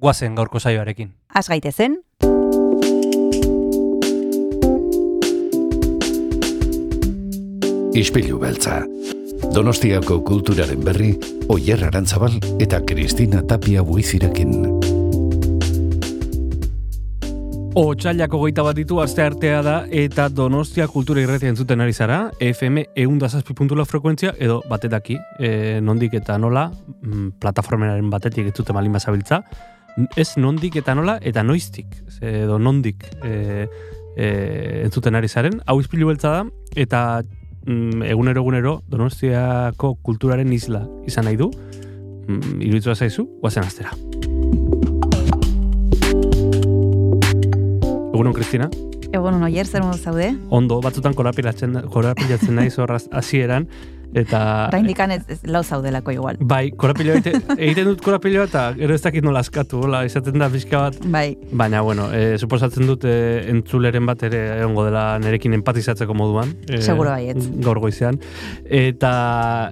guazen gaurko saioarekin. Az gaitezen, Ispilu beltza. Donostiako kulturaren berri, Oyer Arantzabal eta Kristina Tapia buizirekin. Otsailako goita bat ditu aste artea da eta Donostia kultura irretia entzuten ari zara, FM eundazazpi puntula frekuentzia, edo batetaki, e, nondik eta nola, mm, plataformaren batetik entzuten malin bazabiltza, ez nondik eta nola, eta noiztik, edo nondik e, e, entzuten ari zaren, hau izpilu beltza da, eta mm, egunero egunero Donostiako kulturaren isla izan nahi du, mm, iruditua zaizu, guazen astera. Egunon, Kristina? egon oier zer zaude? Ondo, batzutan korapilatzen, korapilatzen naiz horraz hasieran eta... Oraindikan ez, ez lau zaudelako igual. Bai, korapilo egite, egiten dut korapilo eta gero ez dakit nola askatu, hola, izaten da pixka bat. Bai, Baina, bueno, e, suposatzen dut e, entzuleren bat ere egongo dela nerekin empatizatzeko moduan. E, Seguro baietz. Gaur goizean. Eta,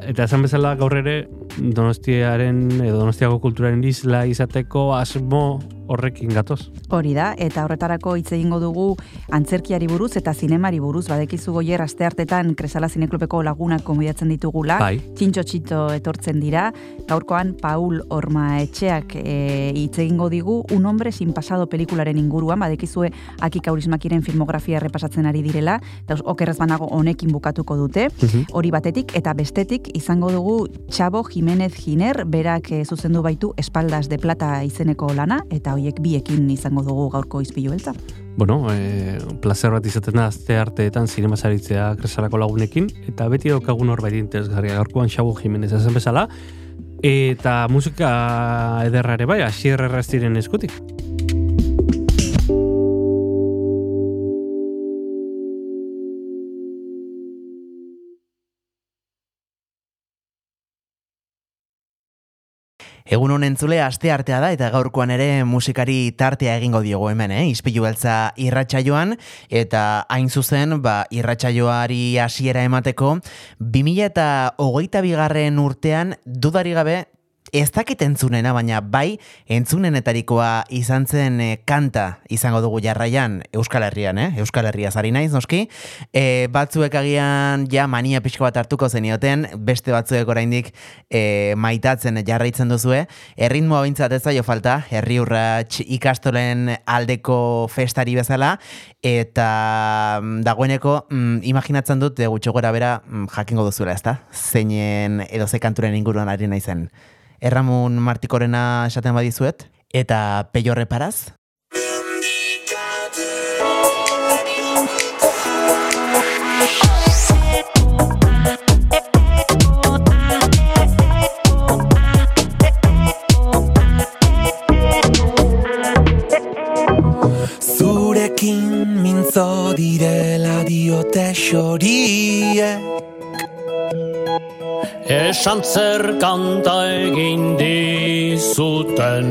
eta esan bezala gaur ere Donostiaren, edo Donostiako kulturaren isla izateko asmo horrekin gatoz. hori da, eta horretarako hitz egingo dugu antzerkiari buruz eta zinemari buruz, badekizu goier aste hartetan Kresala Zineklubeko lagunak konbidatzen ditugula, Bai. txintxo txito etortzen dira, gaurkoan Paul Orma etxeak e, hitz egingo digu Un hombre sin pasado pelikularen inguruan, badekizue Aki Kaurismakiren filmografia repasatzen ari direla, eta okerrez banago honekin bukatuko dute, hori batetik, eta bestetik izango dugu Txabo Jimenez Giner, berak e, zuzendu baitu Espaldas de Plata izeneko lana, eta hoiek biekin izango dugu gaurko izpilu beltza. Bueno, e, placer bat izaten da azte arteetan zinema zaritzea kresalako lagunekin, eta beti daukagun hor baita interesgarria gaurkoan Xabu Jimenez esan bezala, eta musika ederra ere bai, asier erraztiren eskutik. Egun honen entzule aste artea da eta gaurkoan ere musikari tartea egingo diogu hemen, eh? Ispilu beltza irratsaioan eta hain zuzen, ba, irratsaioari hasiera emateko 2000 eta hogeita bigarren urtean dudari gabe ez dakit entzunena, baina bai entzunenetarikoa izan zen eh, kanta izango dugu jarraian Euskal Herrian, eh? Euskal Herria zari naiz, noski. E, batzuek agian ja mania pixko bat hartuko zenioten, beste batzuek oraindik e, maitatzen jarraitzen duzue. Erritmoa bintzat ez zaio falta, herri urrats ikastolen aldeko festari bezala, eta mm, dagoeneko mm, imaginatzen dut e, gutxo gora bera mm, jakingo duzuela, ezta? Zeinen edo ze kanturen inguruan ari naizen. Erramun Martikorena esaten badizuet, eta Peio Reparaz, Zurekin mintzo direla diote xorie Esan zer kanta egin dizuten.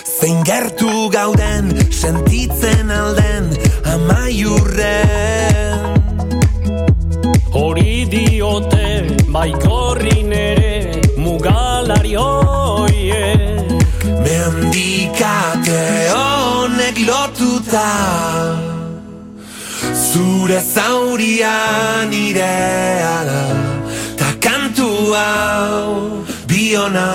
Zein gertu gauden sentitzen alden amaiurren. Hori diote baikorrin ere mugalari hoiek Mendikate honek lotuta Zure zaurian irea da Ta kantu hau biona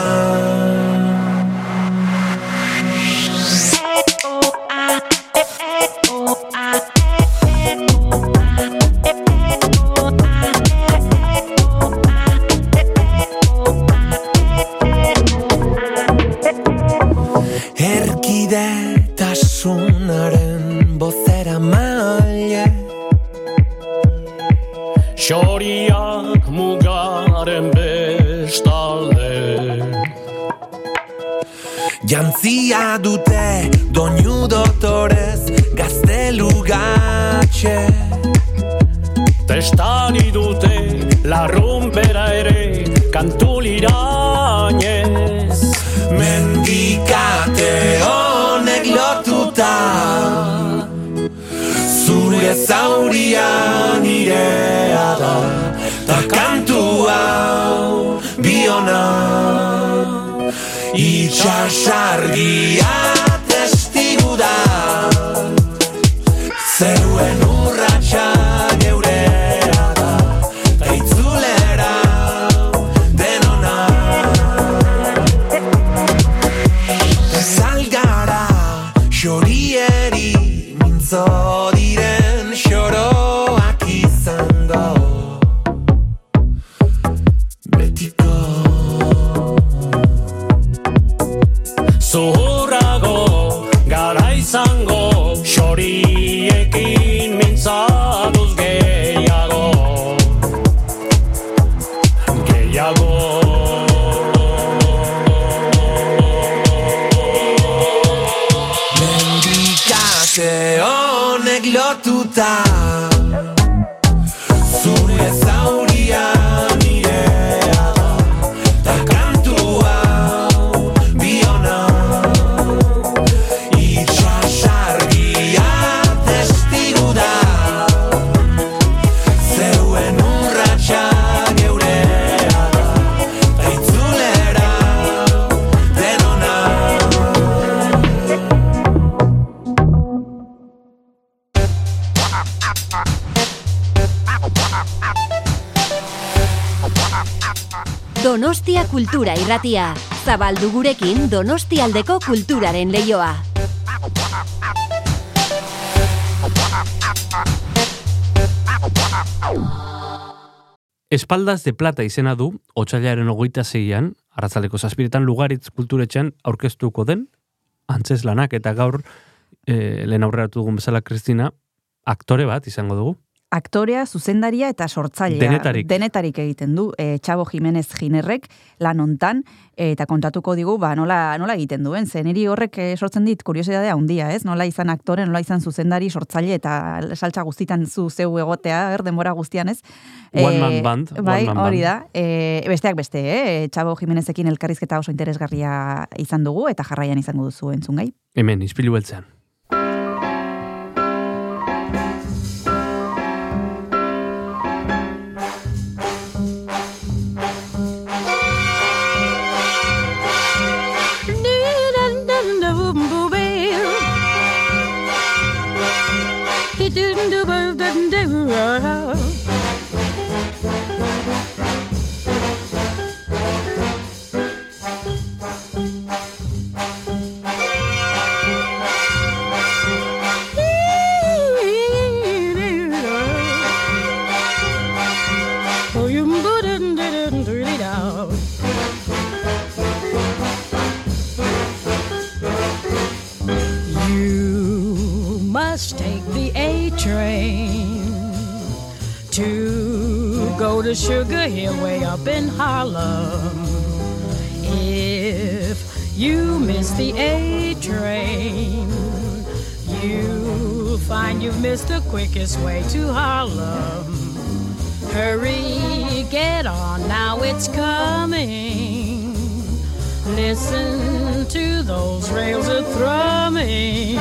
Jantzia dute doinu dotorez gaztelu gatxe Testani dute larrumpera ere kantu lirainez. Mendikate honek lotuta Zure zauria nirea da Ta kantu hau biona Itxasargia testigu da Irratia. Zabaldu gurekin Donostialdeko kulturaren leioa. Espaldas de Plata izena du, otxailaren ogoita zeian, arratzaleko zazpiretan lugaritz kulturetxean aurkeztuko den, antzes lanak eta gaur, e, lehen aurreratu dugun bezala Kristina, aktore bat izango dugu. Aktorea, zuzendaria eta sortzailea. Denetarik. Denetarik egiten du. E, Txabo Jimenez Ginerrek lan hontan eta kontatuko digu ba, nola, nola egiten duen. Zen niri horrek sortzen dit kuriosidadea handia, ez? Nola izan aktore, nola izan zuzendari, sortzaile eta saltza guztitan zu zeu egotea, er, denbora guztian, ez? One Eh, man band, one Bai, man hori da. E, besteak beste, eh? Txabo Jimenezekin elkarrizketa oso interesgarria izan dugu eta jarraian izango duzu entzungai. Hemen, izpilu beltzean. Sugar Hill way up in Harlem. If you miss the A train, you'll find you've missed the quickest way to Harlem. Hurry, get on, now it's coming. Listen to those rails a thrumming.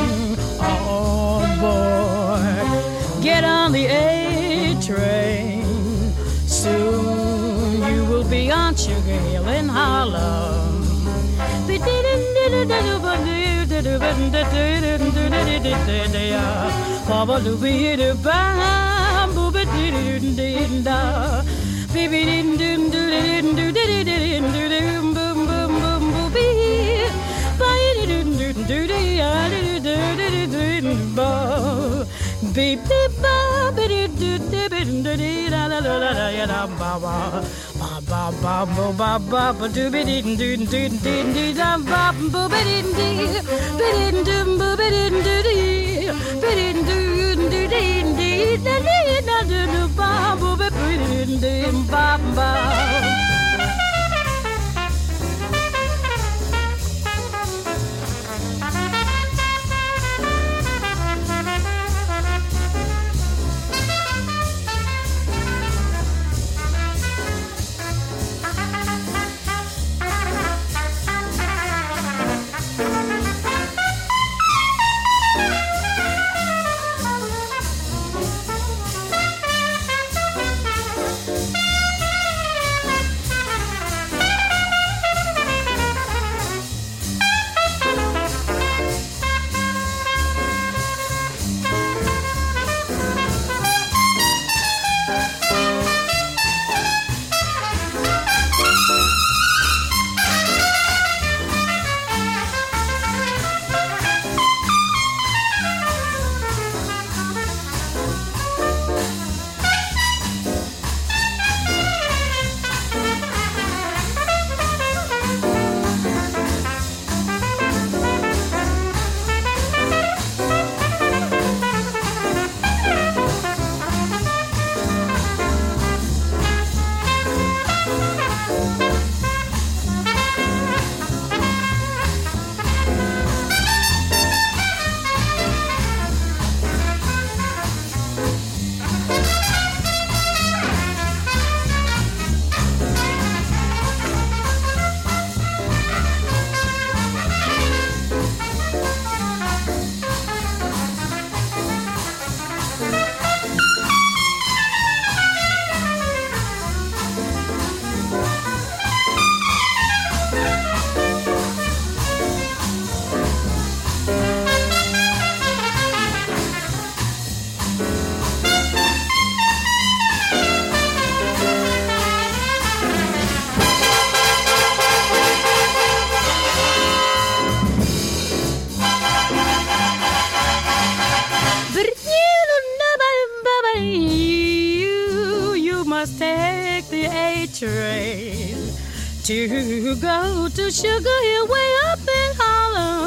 On board, get on the A train. Soon you will be on Sugar Hill in Harlem. Beep beep Bye. sugar hill way up in Harlem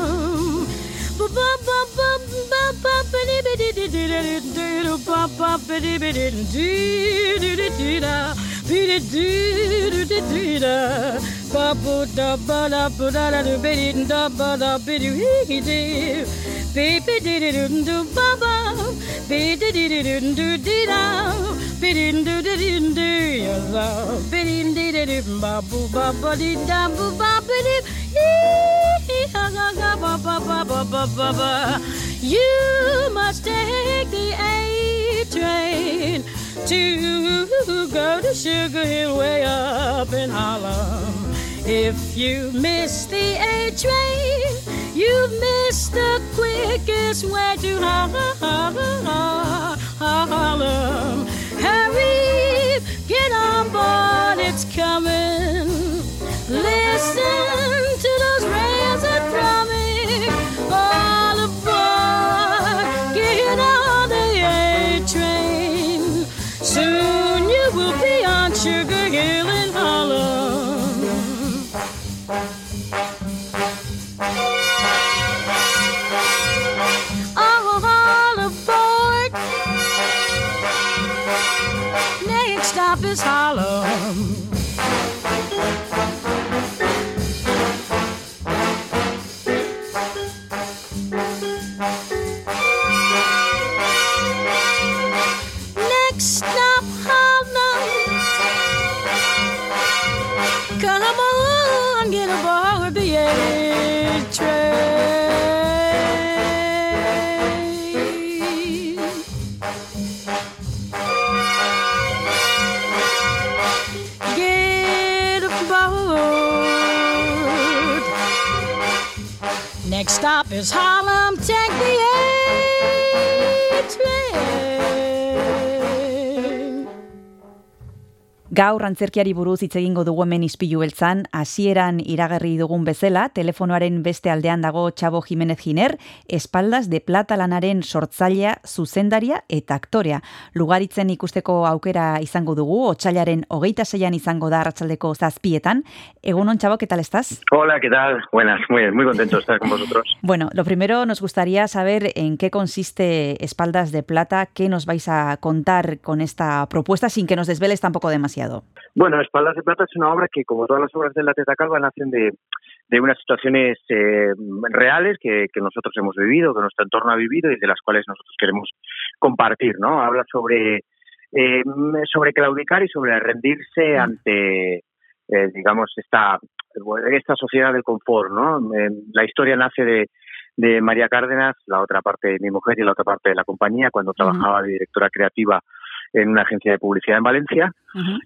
you must take the A train to go to Sugar Hill way up in Harlem. If you miss the A train, you've missed the quickest way to Harlem. Hurry, get on board, it's coming. Listen Gaur antzerkiari buruz hitz egingo dugu hemen ispilu beltzan, hasieran iragarri dugun bezala, telefonoaren beste aldean dago Txabo Jimenez Giner, espaldas de plata lanaren sortzailea, zuzendaria eta aktorea. Lugaritzen ikusteko aukera izango dugu, otxailaren hogeita zeian izango da arratsaldeko zazpietan. Egunon, Txabo, ¿qué tal estás? Hola, ¿qué tal? Buenas, muy bien, muy contento de estar con vosotros. Bueno, lo primero nos gustaría saber en qué consiste Espaldas de Plata, qué nos vais a contar con esta propuesta sin que nos desveles tampoco demasiado. Bueno, Espaldas de Plata es una obra que, como todas las obras de la Teta Calva, nacen de, de unas situaciones eh, reales que, que nosotros hemos vivido, que nuestro entorno ha vivido y de las cuales nosotros queremos compartir, ¿no? Habla sobre, eh, sobre claudicar y sobre rendirse ante, eh, digamos, esta, esta sociedad del confort, ¿no? Eh, la historia nace de, de María Cárdenas, la otra parte de mi mujer y la otra parte de la compañía, cuando trabajaba de directora creativa en una agencia de publicidad en Valencia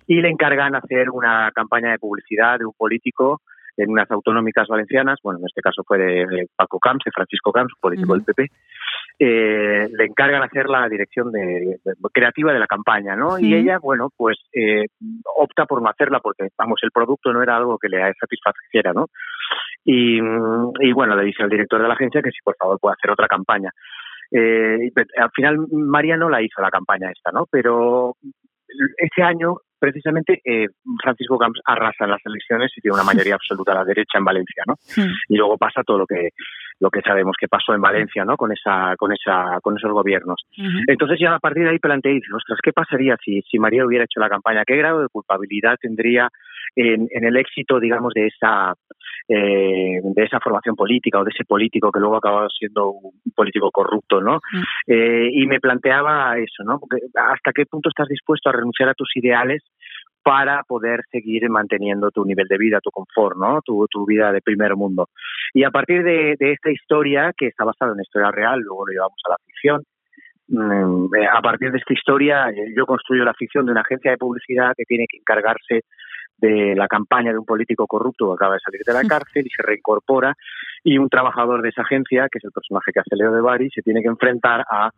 y le encargan hacer una campaña de publicidad de un político en unas autonómicas valencianas, bueno, en este caso fue de, Paco Camps, de Francisco Camps, político del PP, eh, le encargan hacer la dirección de, de- creativa de la campaña, ¿no? Y ella, bueno, pues eh, opta por no hacerla porque, vamos, el producto no era algo que le satisfaciera, ¿no? Y, y bueno, le dice al director de la agencia que si por favor puede hacer otra campaña. Eh, al final María no la hizo la campaña esta, ¿no? Pero ese año, precisamente, eh, Francisco Camps arrasa en las elecciones y tiene una mayoría absoluta a la derecha en Valencia, ¿no? Y luego pasa todo lo que lo que sabemos que pasó en Valencia, ¿no? Con esa con esa con esos gobiernos. Entonces ya a partir de ahí planteé, ostras, ¿qué pasaría si, si María hubiera hecho la campaña? ¿Qué grado de culpabilidad tendría en, en el éxito, digamos, de esa eh, de esa formación política o de ese político que luego ha acabado siendo un político corrupto, ¿no? Eh, y me planteaba eso, ¿no? Porque ¿Hasta qué punto estás dispuesto a renunciar a tus ideales para poder seguir manteniendo tu nivel de vida, tu confort, ¿no? Tu, tu vida de primer mundo. Y a partir de, de esta historia, que está basada en una historia real, luego lo llevamos a la ficción, mm, eh, a partir de esta historia eh, yo construyo la ficción de una agencia de publicidad que tiene que encargarse de la campaña de un político corrupto que acaba de salir de la cárcel y se reincorpora y un trabajador de esa agencia, que es el personaje que hace Leo de Bari, se tiene que enfrentar a,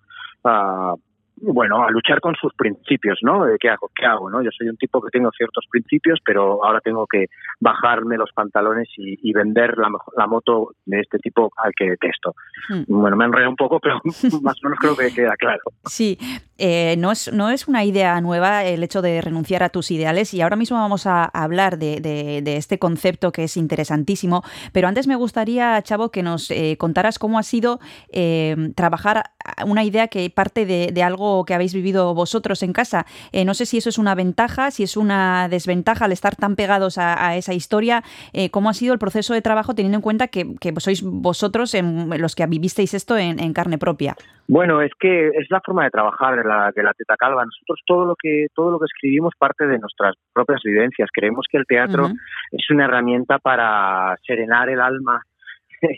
a bueno, a luchar con sus principios, ¿no? ¿Qué hago? ¿Qué hago? ¿no? Yo soy un tipo que tengo ciertos principios, pero ahora tengo que bajarme los pantalones y, y vender la, la moto de este tipo al que detesto. Hmm. Bueno, me enredé un poco, pero más o menos creo que queda claro. Sí, eh, no, es, no es una idea nueva el hecho de renunciar a tus ideales y ahora mismo vamos a hablar de, de- de este concepto que es interesantísimo, pero antes me gustaría, Chavo, que nos eh, contaras cómo ha sido eh, trabajar una idea que parte de, de algo que habéis vivido vosotros en casa. Eh, no sé si eso es una ventaja, si es una desventaja al estar tan pegados a, a esa historia, eh, cómo ha sido el proceso de trabajo teniendo en cuenta que, que sois vosotros en- los que vivisteis esto en- en carne propia. Bueno, es que es la forma de trabajar de la, de la Teta Calva. Nosotros todo lo que todo lo que escribimos parte de nuestras propias vivencias. Creemos que el teatro es una herramienta para serenar el alma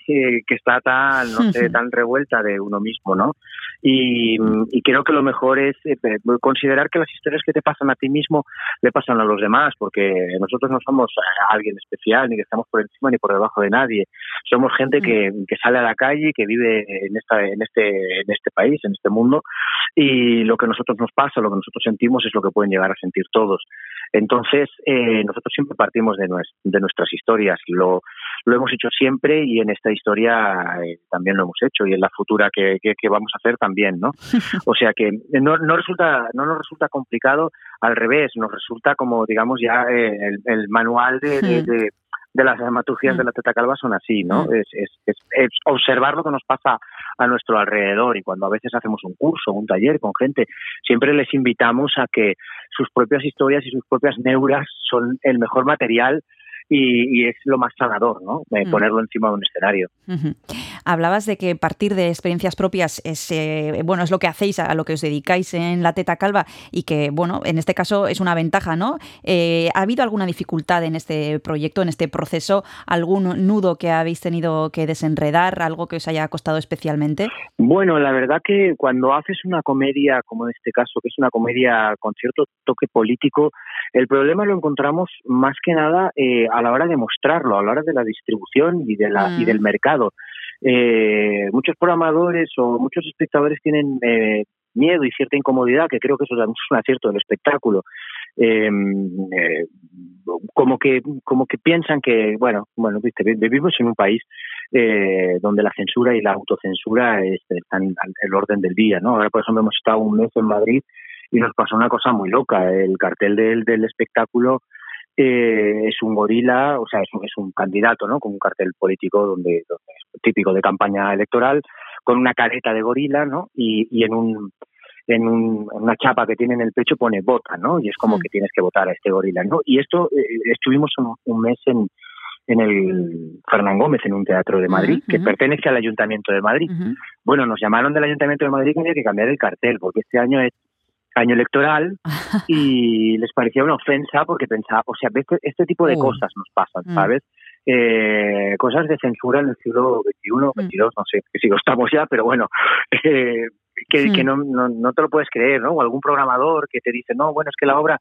que está tan, no sé, tan revuelta de uno mismo, ¿no? Y, y creo que lo mejor es eh, considerar que las historias que te pasan a ti mismo le pasan a los demás, porque nosotros no somos eh, alguien especial, ni que estamos por encima ni por debajo de nadie. Somos gente que, que sale a la calle, que vive en esta, en este, en este país, en este mundo, y lo que a nosotros nos pasa, lo que nosotros sentimos es lo que pueden llegar a sentir todos. Entonces, eh, nosotros siempre partimos de, nues- de nuestras historias. Lo, lo hemos hecho siempre y en esta historia eh, también lo hemos hecho y en la futura que, que, que vamos a hacer también, ¿no? O sea que no, no resulta no nos resulta complicado, al revés, nos resulta como digamos ya eh, el, el manual de, de, de, de las dramaturgias de la Teta Calva son así, ¿no? Es, es, es, es observar lo que nos pasa a nuestro alrededor y cuando a veces hacemos un curso, un taller con gente, siempre les invitamos a que sus propias historias y sus propias neuras son el mejor material y, y es lo más sanador, ¿no? Eh, Mm. Ponerlo encima de un escenario. Hablabas de que partir de experiencias propias es eh, bueno es lo que hacéis a lo que os dedicáis en la teta calva y que bueno en este caso es una ventaja no Eh, ha habido alguna dificultad en este proyecto en este proceso algún nudo que habéis tenido que desenredar algo que os haya costado especialmente Bueno, la verdad que cuando haces una comedia, como en este caso, que es una comedia con cierto toque político, el problema lo encontramos más que nada eh, a la hora de mostrarlo, a la hora de la distribución y, de la, Mm. y del mercado. Eh, muchos programadores o muchos espectadores tienen eh, miedo y cierta incomodidad, que creo que eso es un acierto del espectáculo. Eh, eh, como que como que piensan que bueno bueno viste vi- vivimos en un país eh, donde la censura y la autocensura este, están al el orden del día no ahora por ejemplo hemos estado un mes en Madrid y nos pasó una cosa muy loca el cartel del, del espectáculo eh, es un gorila o sea es un, es un candidato no con un cartel político donde, donde es típico de campaña electoral con una careta de gorila no y, y en un en, un, en una chapa que tiene en el pecho pone vota, ¿no? Y es como Mm. que tienes que votar a este gorila, ¿no? Y esto eh, estuvimos un, un mes en, en el Fernán Gómez, en un teatro de Madrid, que pertenece al Ayuntamiento de Madrid. Bueno, nos llamaron del Ayuntamiento de Madrid que había que cambiar el cartel, porque este año es año electoral y les parecía una ofensa porque pensaba, o sea, este, este tipo de Uh. cosas nos pasan, Mm. ¿sabes? Eh, cosas de censura en el siglo XXI, Mm. XXII, no sé qué siglo estamos ya, pero bueno, eh, que, Mm. que no, no, no te lo puedes creer, ¿no? O algún programador que te dice, no, bueno, es que la obra,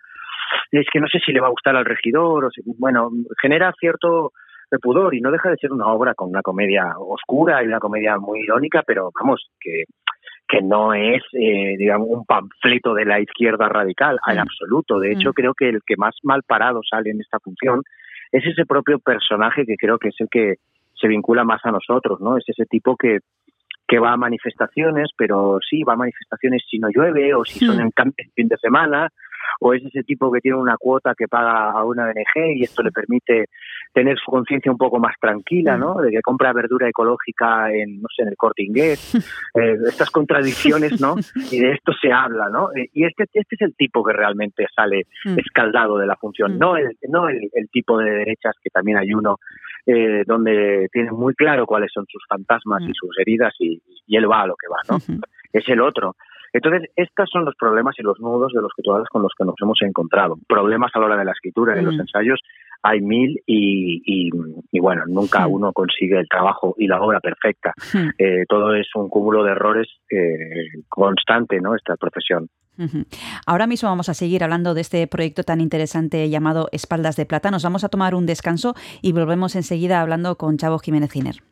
es que no sé si le va a gustar al regidor, o si, bueno, genera cierto pudor y no deja de ser una obra con una comedia oscura y una comedia muy irónica, pero vamos, que que no es, eh, digamos, un panfleto de la izquierda radical, en Mm. absoluto. De hecho, Mm. creo que el que más mal parado sale en esta función es ese propio personaje que creo que es el que se vincula más a nosotros, ¿no? Es ese tipo que, que va a manifestaciones, pero sí, va a manifestaciones si no llueve o si son Mm. en en fin de semana, o es ese tipo que tiene una cuota que paga a una ONG y esto le permite tener su conciencia un poco más tranquila, ¿no? De que compra verdura ecológica en, no sé, en el corte inglés, eh, estas contradicciones, ¿no? Y de esto se habla, ¿no? Eh, Y este, este es el tipo que realmente sale Mm. escaldado de la función, Mm. no el, no el, el tipo de derechas que también hay uno eh, donde tiene muy claro cuáles son sus fantasmas Mm. y sus heridas y, y él va a lo que va, ¿no? Es el otro. Entonces, estos son los problemas y los nudos de los que todas con los que nos hemos encontrado. Problemas a la hora de la escritura, en los Mm. ensayos hay mil y, y, y bueno, nunca uno consigue el trabajo y la obra perfecta. Eh, todo es un cúmulo de errores eh, constante, ¿no? Esta profesión. Ahora mismo vamos a seguir hablando de este proyecto tan interesante llamado Espaldas de Plata. Nos vamos a tomar un descanso y volvemos enseguida hablando con Chavo Jiménez Giner.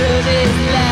should is left.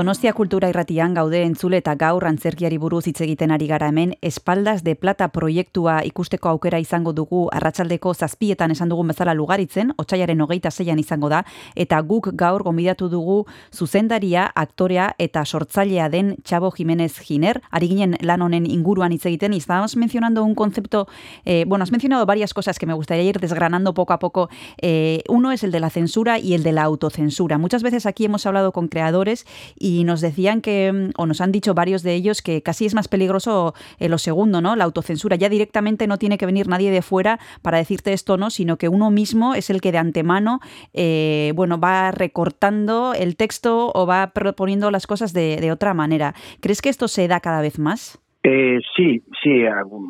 Donostia Kultura Irratian gaude entzule eta gaur antzerkiari buruz hitz egiten ari gara hemen Espaldas de Plata proiektua ikusteko aukera izango dugu arratsaldeko zazpietan esan dugun bezala lugaritzen, otsailaren hogeita zeian izango da, eta guk gaur gomidatu dugu zuzendaria, aktorea eta sortzailea den Txabo Jimenez Giner, ari ginen lan honen inguruan hitz egiten, y estábamos mencionando un concepto, eh, bueno, has mencionado varias cosas que me gustaría ir desgranando poco a poco. Eh, uno es el de la censura y el de la autocensura. Muchas veces aquí hemos hablado con creadores y nos decían que, mm, o nos han dicho varios de ellos, que casi es más peligroso eh, lo segundo, ¿no? La autocensura. Ya directamente no tiene que venir nadie de fuera para decirte esto, ¿no? Sino que uno mismo es el que de antemano, eh, bueno, va recortando el texto o va proponiendo las cosas de, otra manera. ¿Crees que esto se da cada vez más? Eh, sí, sí,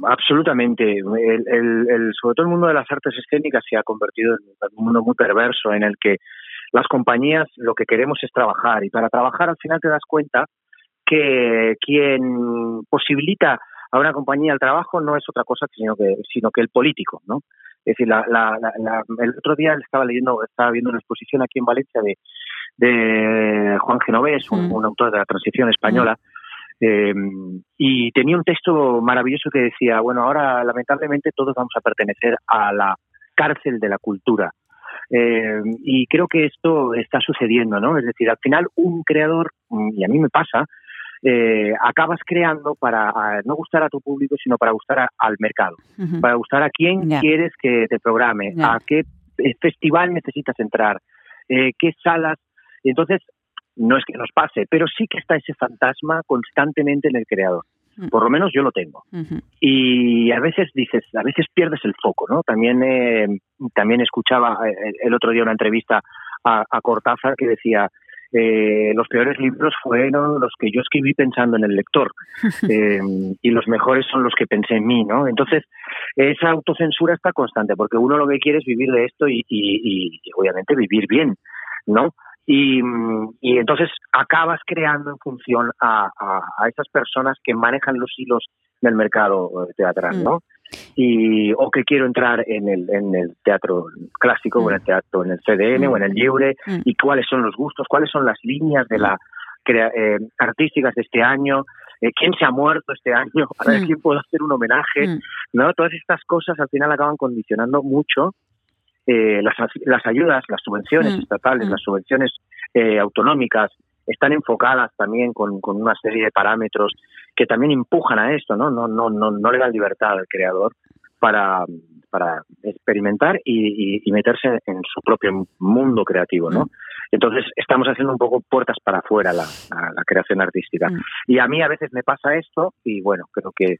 absolutamente. El, el- el- sobre todo el mundo de las artes escénicas se ha convertido en un mundo muy perverso en el que las compañías lo que queremos es trabajar y para trabajar al final te das cuenta que quien posibilita a una compañía el trabajo no es otra cosa sino que, sino que el político, ¿no? Es decir, la, la- la- la- el otro día estaba leyendo, estaba viendo una exposición aquí en Valencia de, de Juan Genovés, un, un autor de la transición española, eh, y tenía un texto maravilloso que decía, bueno, ahora lamentablemente todos vamos a pertenecer a la cárcel de la cultura. Eh, y creo que esto está sucediendo, ¿no? Es decir, al final un creador, mm, y a mí me pasa, eh, acabas creando para no gustar a tu público, sino para gustar a- al mercado, para gustar a quién quieres que te programe, a qué festival necesitas entrar, eh, qué salas. Entonces, no es que nos pase, pero sí que está ese fantasma constantemente en el creador. Mm. Por lo menos yo lo tengo. Y a veces dices, a veces pierdes el foco, ¿no? También eh, también escuchaba eh, el otro día una entrevista a, a Cortázar que decía eh, los peores libros fueron los que yo escribí pensando en el lector eh, y los mejores son los que pensé en mí, ¿no? Entonces esa autocensura está constante porque uno lo que quiere es vivir de esto y, y- y, obviamente vivir bien, ¿no? Y, mm, y entonces acabas creando en función a, a- a esas personas que manejan los hilos del mercado eh, teatral, ¿no? Y, o que quiero entrar en el, en el teatro clásico, o en el teatro, en el CDN, o en el libre, Mm. y cuáles son los gustos, cuáles son las líneas de la crea- eh, artísticas de este año, eh, quién se ha muerto este año, a ver Mm. quién puedo hacer un homenaje, Mm. ¿no? Todas estas cosas al final acaban condicionando mucho eh, las, las ayudas, las subvenciones Mm, estatales, mm. las subvenciones eh, autonómicas están enfocadas también con, con una serie de parámetros que también empujan a esto, ¿no? No, no, no, no le dan libertad al creador para, para experimentar y, y- y meterse en su propio mundo creativo, ¿no? Mm. Entonces estamos haciendo un poco puertas para afuera la, la- la creación artística. Mm. Y a mí a veces me pasa esto y bueno, creo que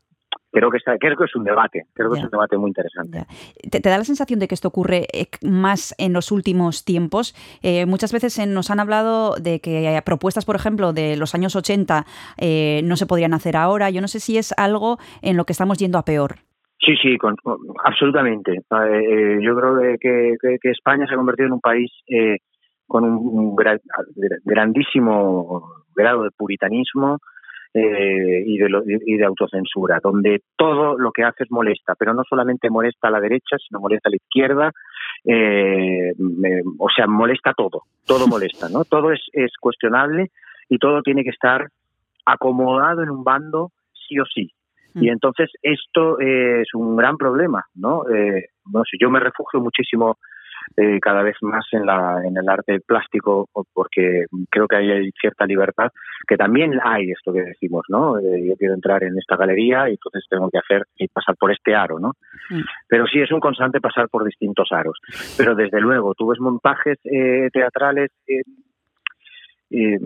creo que está, creo que es un debate, creo que Ya. es un debate muy interesante. ¿Te, te da la sensación de que esto ocurre eh, más en los últimos tiempos? Eh, muchas veces nos han hablado de que propuestas, por ejemplo, de los años 80 eh, no se podrían hacer ahora. Yo no sé si es algo en lo que estamos yendo a peor. Sí, sí, con- con- absolutamente. Eh, eh, yo creo que, que- que- España se ha convertido en un país eh, con un, un gra- grandísimo grado de puritanismo eh, y, de lo- y de autocensura, donde todo lo que haces molesta, pero no solamente molesta a la derecha, sino molesta a la izquierda, eh, o sea, molesta todo, todo molesta, ¿no? Todo es, es cuestionable y todo tiene que estar acomodado en un bando sí o sí. Y Mm. entonces esto eh, es un gran problema, ¿no? Eh, no sé, yo me refugio muchísimo eh, cada vez más en, la, en el arte plástico porque creo que ahí hay cierta libertad, que también hay esto que decimos, ¿no? Eh, yo quiero entrar en esta galería y entonces tengo que hacer y pasar por este aro, ¿no? Mm. Pero sí es un constante pasar por distintos aros. Pero desde luego, tú ves montajes eh, teatrales eh,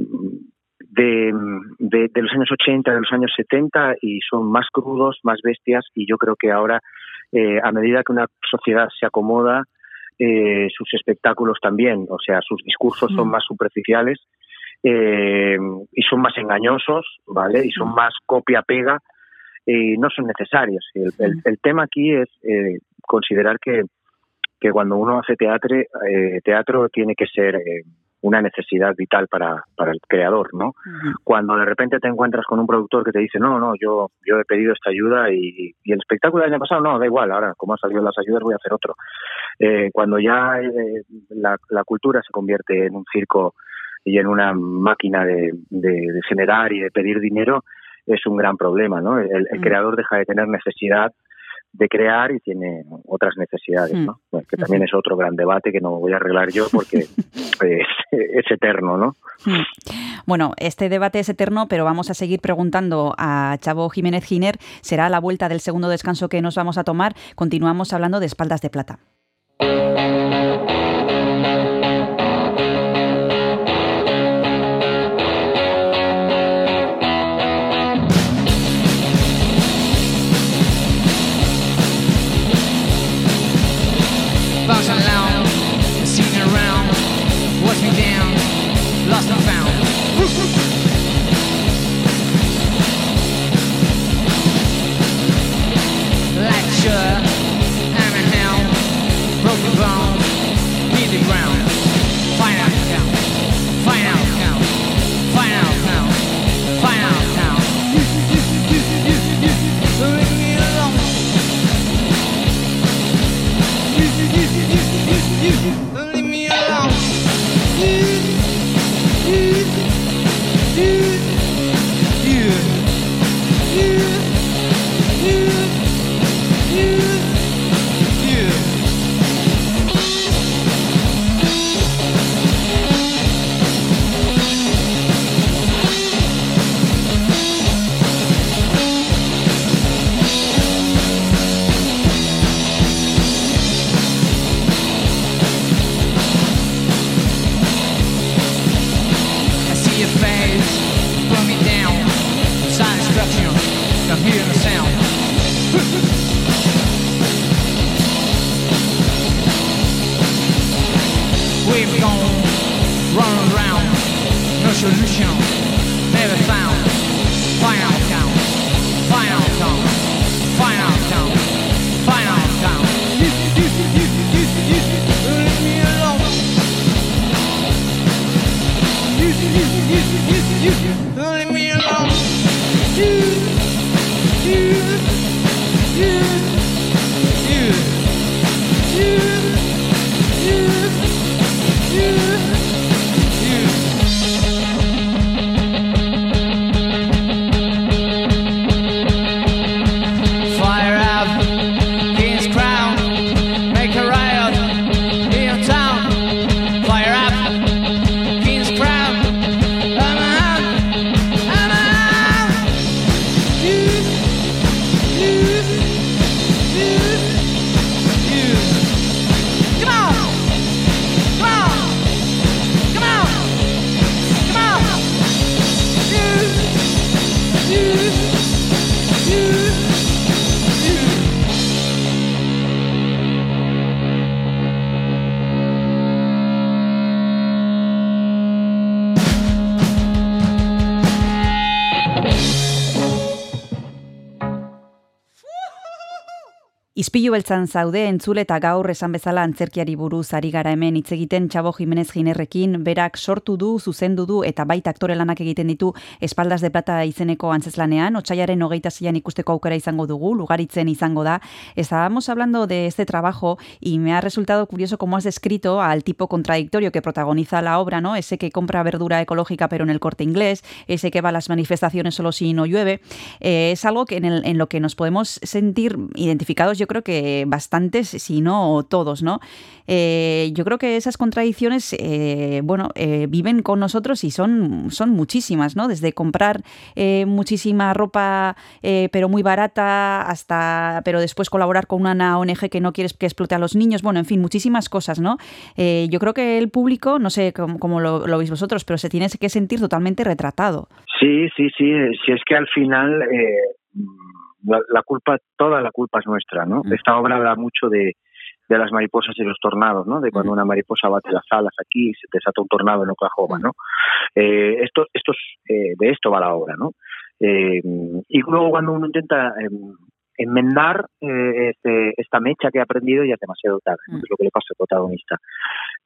de, de, de los años 80, de los años 70 y son más crudos, más bestias y yo creo que ahora, eh, a medida que una sociedad se acomoda, eh, sus espectáculos también, o sea, sus discursos son Mm. más superficiales eh, y son más engañosos, ¿vale? Y son Mm. más copia-pega y no son necesarios. El, el- Mm. el tema aquí es eh, considerar que, que cuando uno hace teatro, eh, teatro tiene que ser eh, una necesidad vital para, para el creador, ¿no? Ujú. Cuando de repente te encuentras con un productor que te dice, no, no, yo, yo he pedido esta ayuda y, y el espectáculo del año pasado, no, da igual, ahora como han salido las ayudas voy a hacer otro. Eh, cuando ya eh, la, la cultura se convierte en un circo y en una máquina de, de, de generar y de pedir dinero, es un gran problema, ¿no? El, el Mm. creador deja de tener necesidad de crear y tiene otras necesidades, Mm. ¿no? Bueno, que también es otro gran debate que no voy a arreglar yo porque es, es eterno, ¿no? Mm. Bueno, este debate es eterno, pero vamos a seguir preguntando a Chavo Jiménez Giner. Será a la vuelta del segundo descanso que nos vamos a tomar. Continuamos hablando de espaldas de plata. you. Ispilu beltzan zaude entzule eta gaur esan bezala antzerkiari buruz ari gara hemen hitz egiten Txabo Jimenez Ginerrekin berak sortu du, zuzendu du eta baita aktore lanak egiten ditu Espaldas de Plata izeneko antzeslanean, otxaiaren hogeita zian ikusteko aukera izango dugu, lugaritzen izango da. Estábamos hablando de este trabajo y me ha resultado curioso cómo has descrito al tipo contradictorio que protagoniza la obra, ¿no? Ese que compra verdura ecológica pero en el corte inglés, ese que va a las manifestaciones solo si no llueve. Eh, es algo que en, el- en lo que nos podemos sentir identificados, yo creo que bastantes, si no todos, ¿no? Eh, yo creo que esas contradicciones, eh, bueno, eh, viven con nosotros y son, son muchísimas, ¿no? Desde comprar muchísima ropa, pero muy barata, hasta, pero después colaborar con una ONG que no quieres que explote a los niños, bueno, en fin, muchísimas cosas, ¿no? Yo creo que el público, no sé cómo, lo, lo veis vosotros, pero se tiene que sentir totalmente retratado. Sí, sí, sí. Si es que al final la, la culpa, toda la culpa es nuestra, ¿no? Esta obra habla mucho de, de las mariposas y los tornados, ¿no? De cuando una mariposa bate las alas aquí y se desata un tornado en Oklahoma, ¿no? Eh, esto, esto es, eh, de esto va la obra, ¿no? Eh, y luego cuando uno intenta eh, enmendar eh, este- esta mecha que ha aprendido ya es demasiado tarde, ¿no? es lo que le pasa al protagonista.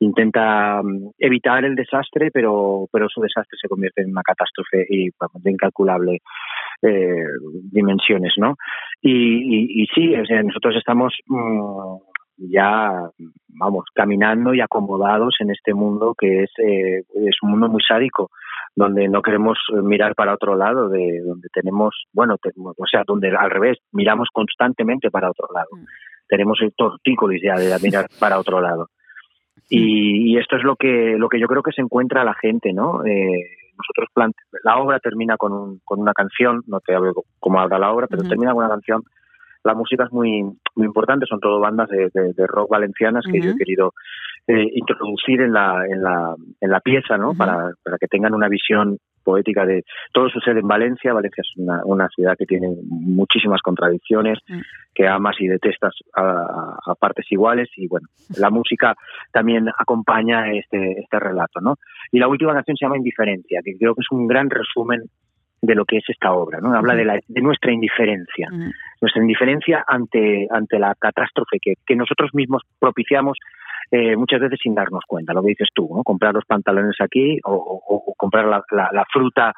Intenta mm, evitar el desastre, pero, pero su desastre se convierte en una catástrofe y de incalculable eh, dimensiones, ¿no? Y, y, y sí, o sea, nosotros estamos mm, ya, vamos, caminando y acomodados en este mundo que es, eh, es un mundo muy sádico, donde no queremos mirar para otro lado, de donde tenemos, bueno, tenemos- o sea, donde al revés, miramos constantemente para otro lado. Tenemos el tortícolis ya de mirar para otro lado. Y, y esto es lo que lo que yo creo que se encuentra la gente, ¿no? Eh, nosotros plante la obra termina con, un, con una canción, no te hablo cómo habla la obra, pero termina con una canción. La música es muy muy importante, son todo bandas de, de- de rock valencianas que yo he querido eh, introducir en la, en la en la pieza, ¿no? para, para que tengan una visión poética de todo sucede en Valencia. Valencia es una, una ciudad que tiene muchísimas contradicciones, que amas y detestas a, a partes iguales y bueno, la música también acompaña este, este relato, ¿no? Y la última canción se llama Indiferencia, que creo que es un gran resumen de lo que es esta obra, ¿no? Habla de, la, de nuestra indiferencia, nuestra indiferencia ante, ante la catástrofe que, que nosotros mismos propiciamos eh, muchas veces sin darnos cuenta, lo que dices tú, ¿no? Comprar los pantalones aquí o, o- o comprar la, la- la fruta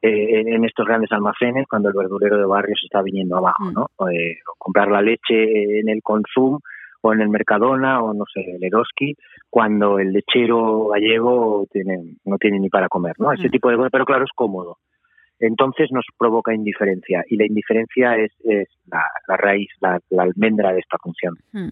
eh, en, estos grandes almacenes cuando el verdurero de barrio se está viniendo abajo, ¿no? O, eh, o comprar la leche en el Consum o en el Mercadona o no sé, el Eroski, cuando el lechero gallego tiene, no tiene ni para comer, ¿no? Ese Mm. tipo de cosas, pero claro, es cómodo. Entonces nos provoca indiferencia y la indiferencia es, es la, raíz, la, almendra de esta función. Mm.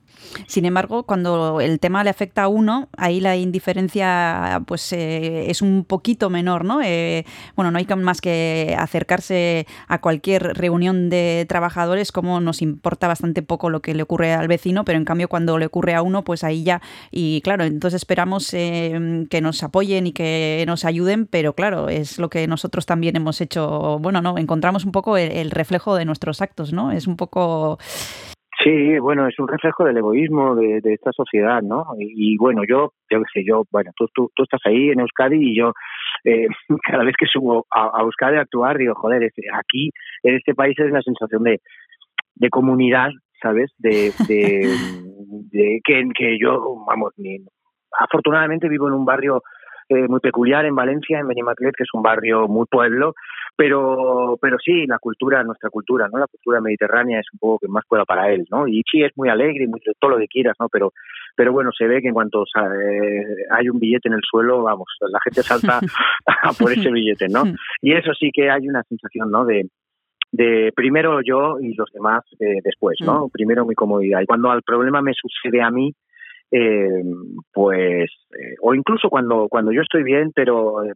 Sin embargo, cuando el tema le afecta a uno, ahí la indiferencia pues eh, es un poquito menor, ¿no? Eh, bueno, no hay más que acercarse a cualquier reunión de trabajadores, como nos importa bastante poco lo que le ocurre al vecino, pero en cambio cuando le ocurre a uno, pues ahí ya, y claro, entonces esperamos eh, que nos apoyen y que nos ayuden, pero claro, es lo que nosotros también hemos hecho bueno, no, encontramos un poco el, el reflejo de nuestros actos, ¿no? Es un poco Sí, bueno, es un reflejo del egoísmo de, de esta sociedad, ¿no? Y, y bueno, yo, yo qué sé, yo, bueno, tú, tú, tú estás ahí en Euskadi y yo eh, cada vez que subo a, a Euskadi a actuar digo, joder, es- aquí en este país es la sensación de, de comunidad, ¿sabes? De, de, de que, que yo, vamos, ni, afortunadamente vivo en un barrio eh, muy peculiar en Valencia, en Benimaclet, que es un barrio muy pueblo, pero pero sí, la cultura, nuestra cultura, ¿no? La cultura mediterránea es un poco que más pueda para él, ¿no? Y sí, es muy alegre y muy, todo lo que quieras, ¿no? Pero pero bueno, se ve que en cuanto eh, hay un billete en el suelo, vamos, la gente salta a por ese billete, ¿no? Y eso sí que hay una sensación, ¿no? De, de primero yo y los demás eh, después, ¿no? Primero mi comodidad. Y cuando el problema me sucede a mí, eh, pues, eh, o incluso cuando, cuando yo estoy bien, pero, eh,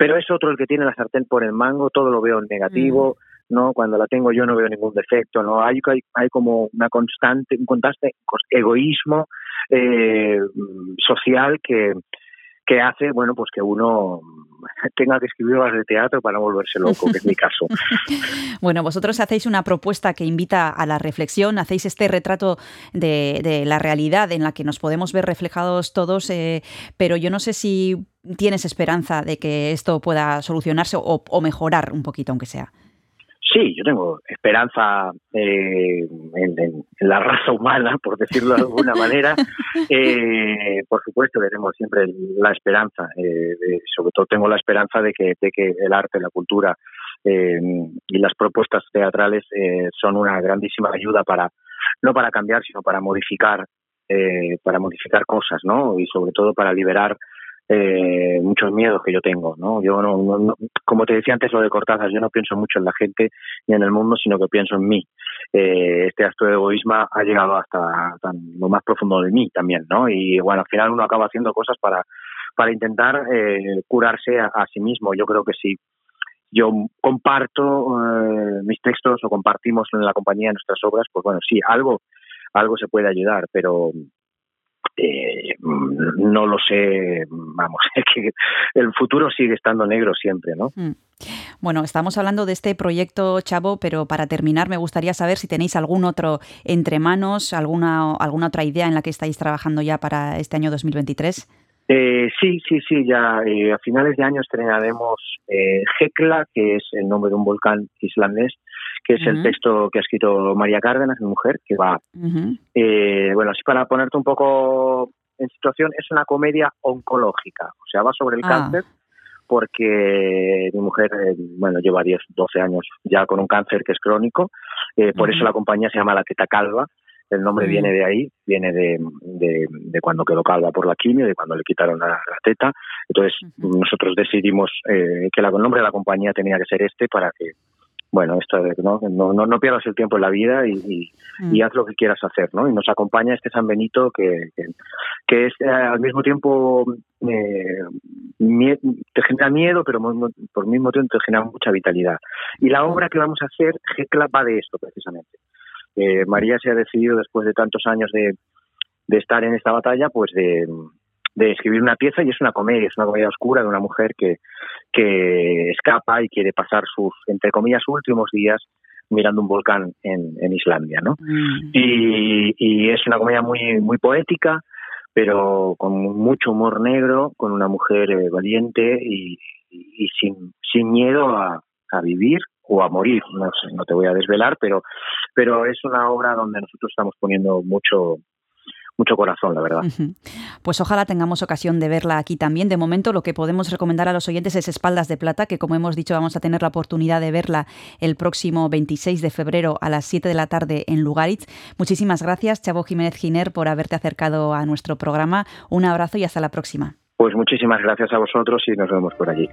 pero es otro el que tiene la sartén por el mango, todo lo veo en negativo, ¿no? Cuando la tengo yo no veo ningún defecto, ¿no? Hay, hay, hay como una constante, un constante egoísmo eh, social que, que hace, bueno, pues que uno tenga que escribir obras de teatro para volverse loco, que es mi caso. Bueno, vosotros hacéis una propuesta que invita a la reflexión, hacéis este retrato de, la realidad en la que nos podemos ver reflejados todos, eh, pero yo no sé si tienes esperanza de que esto pueda solucionarse o mejorar un poquito, aunque sea. Sí, yo tengo esperanza eh, en, la raza humana, por decirlo de alguna manera. Eh, por supuesto que tengo siempre la esperanza, eh, sobre todo tengo la esperanza de que, de que el arte, la cultura eh, y las propuestas teatrales eh, son una grandísima ayuda para, no para cambiar, sino para modificar, eh, para modificar cosas, ¿no? Y sobre todo para liberar eh, muchos miedos que yo tengo, ¿no? Yo no, como te decía antes lo de Cortázar, yo no pienso mucho en la gente ni en el mundo, sino que pienso en mí. Eh, este acto de egoísmo ha llegado hasta lo más profundo de mí también, ¿no? Y bueno, al final uno acaba haciendo cosas para, para intentar eh, curarse a, sí mismo. Yo creo que si yo comparto eh, mis textos o compartimos en la compañía nuestras obras, pues bueno, sí, algo, algo se puede ayudar, pero eh, no lo sé, vamos, que el futuro sigue estando negro siempre, ¿no? Mm. Bueno, estamos hablando de este proyecto, Chavo, pero para terminar me gustaría saber si tenéis algún otro entre manos, alguna, alguna otra idea en la que estáis trabajando ya para este año 2023. Eh, sí, sí, sí, ya eh, a finales de año estrenaremos eh, Hekla, que es el nombre de un volcán islandés, que es uh -huh. el texto que ha escrito María Cárdenas, mi mujer, que va, uh -huh. bueno, así para ponerte un poco en situación, es una comedia oncológica, o sea, va sobre el ah. cáncer, porque mi mujer, eh, bueno, lleva 10, 12 años ya con un cáncer que es crónico, por uh -huh. eso la compañía se llama La Teta Calva, el nombre viene de ahí, viene de, de, de, cuando quedó calva por la quimio, de cuando le quitaron la, la teta. Entonces nosotros decidimos eh, que la, el nombre de la compañía tenía que ser este para que, bueno, esto ¿no? No, no, no pierdas el tiempo en la vida y, y, Mm. y, haz lo que quieras hacer, ¿no? Y nos acompaña este San Benito que, que, que es eh, al mismo tiempo eh, te genera miedo, pero por mismo tiempo te genera mucha vitalidad. Y la obra que vamos a hacer, Gecla, va de esto precisamente. María se ha decidido después de tantos años de, de estar en esta batalla, pues de, de, escribir una pieza y es una comedia, es una comedia oscura de una mujer que, que escapa y quiere pasar sus, entre comillas, últimos días mirando un volcán en, en Islandia, ¿no? Mm. Y, y, es una comedia muy, muy poética, pero con mucho humor negro, con una mujer eh, valiente y, y, y, sin, sin miedo a, a vivir o a morir, no, sé, no te voy a desvelar, pero, pero es una obra donde nosotros estamos poniendo mucho, mucho corazón, la verdad. Pues ojalá tengamos ocasión de verla aquí también. De momento, lo que podemos recomendar a los oyentes es Espaldas de Plata, que como hemos dicho, vamos a tener la oportunidad de verla el próximo 26 de febrero a las 7 de la tarde en Lugaritz. Muchísimas gracias, Chavo Jiménez Giner, por haberte acercado a nuestro programa. Un abrazo y hasta la próxima. Pues muchísimas gracias a vosotros y nos vemos por allí.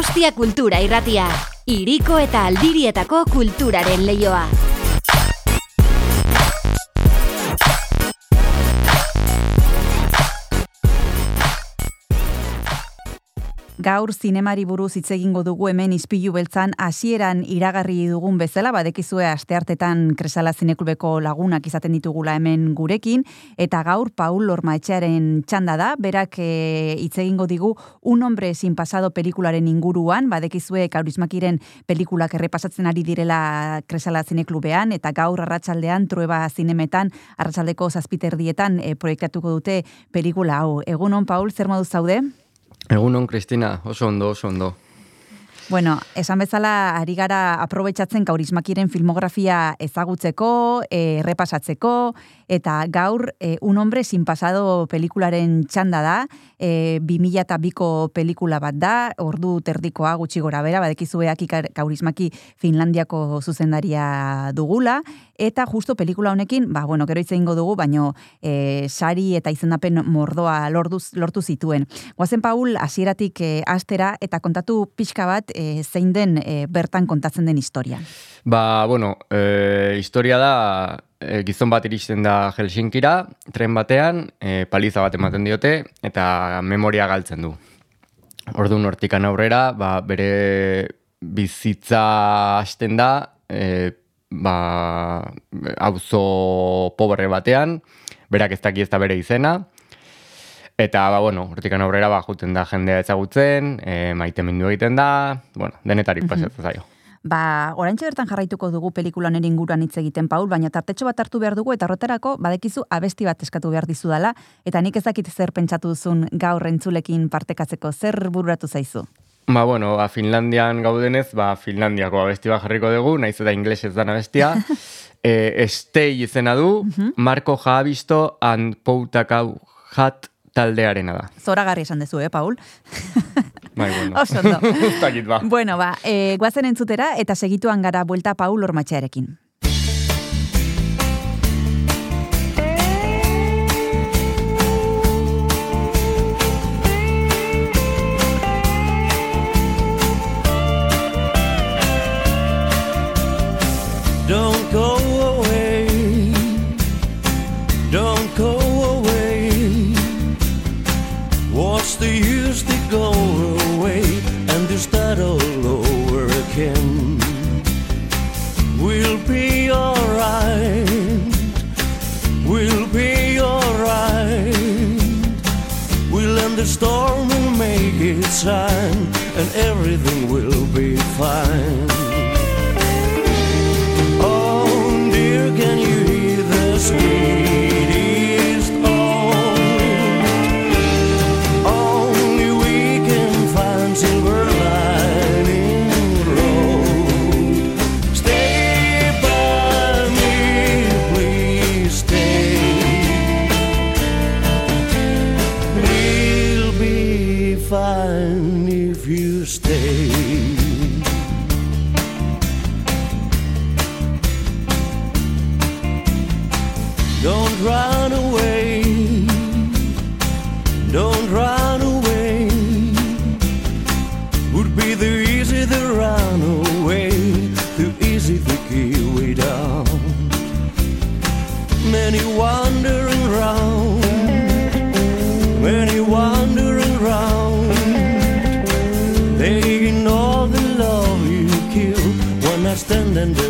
Donostia Kultura Irratia. Iriko eta aldirietako kulturaren leioa. Gaur zinemari buruz hitz egingo dugu hemen izpilu beltzan hasieran iragarri dugun bezala, badekizue asteartetan Kresala Zineklubeko lagunak izaten ditugula hemen gurekin, eta gaur Paul Lormaetxearen txanda da, berak e, hitz egingo digu Un hombre sin pasado pelikularen inguruan, badekizue Kaurismakiren pelikulak errepasatzen ari direla Kresala Zineklubean, eta gaur arratsaldean trueba zinemetan, arratsaldeko zazpiterdietan e, proiektatuko dute pelikula hau. Egunon, Paul, zer modu zaude? Egunon, Kristina, oso ondo, oso ondo. Bueno, esan bezala ari gara aprobetsatzen kaurismakiren filmografia ezagutzeko, eh, errepasatzeko, eta gaur eh, un hombre sin pasado pelikularen txanda da, e, 2000 eta biko pelikula bat da, ordu terdikoa gutxi gora bera, badekizueak kaurismaki Finlandiako zuzendaria dugula, eta justo pelikula honekin, ba, bueno, gero itzein dugu, baino e, sari eta izendapen mordoa lorduz, lortu zituen. Guazen Paul, hasieratik e, astera, eta kontatu pixka bat, e, zein den e, bertan kontatzen den historia. Ba, bueno, e, historia da, e, gizon bat iristen da Helsinkira, tren batean, e, paliza bat ematen diote, eta memoria galtzen du. Orduan hortikan aurrera, ba, bere bizitza hasten da, e, ba, auzo pobre batean, berak ez daki ez da bere izena, eta, ba, bueno, hortikan aurrera, ba, juten da jendea ezagutzen, e, maite mindu egiten da, bueno, denetarik pasatzen zaio. Ba, oraintxe bertan jarraituko dugu pelikulan ere inguruan hitz egiten Paul, baina tartetxo bat hartu behar dugu eta roterako badekizu abesti bat eskatu behar dizu dela eta nik ez dakit zer pentsatu duzun gaur entzulekin partekatzeko zer bururatu zaizu. Ba, bueno, ba, Finlandian gaudenez, ba, Finlandiako abesti bat jarriko dugu, naiz eta inglesez dan abestia. e, stay izena du, Marco Javisto and Poutakau Hat taldearena da. Zora garri esan dezu, eh, Paul? Bai, bueno. Oso. Zakit, ba. Bueno, ba, e, guazen entzutera eta segituan gara buelta Paul Ormatxearekin. The storm will make it shine, and everything will be fine. extending the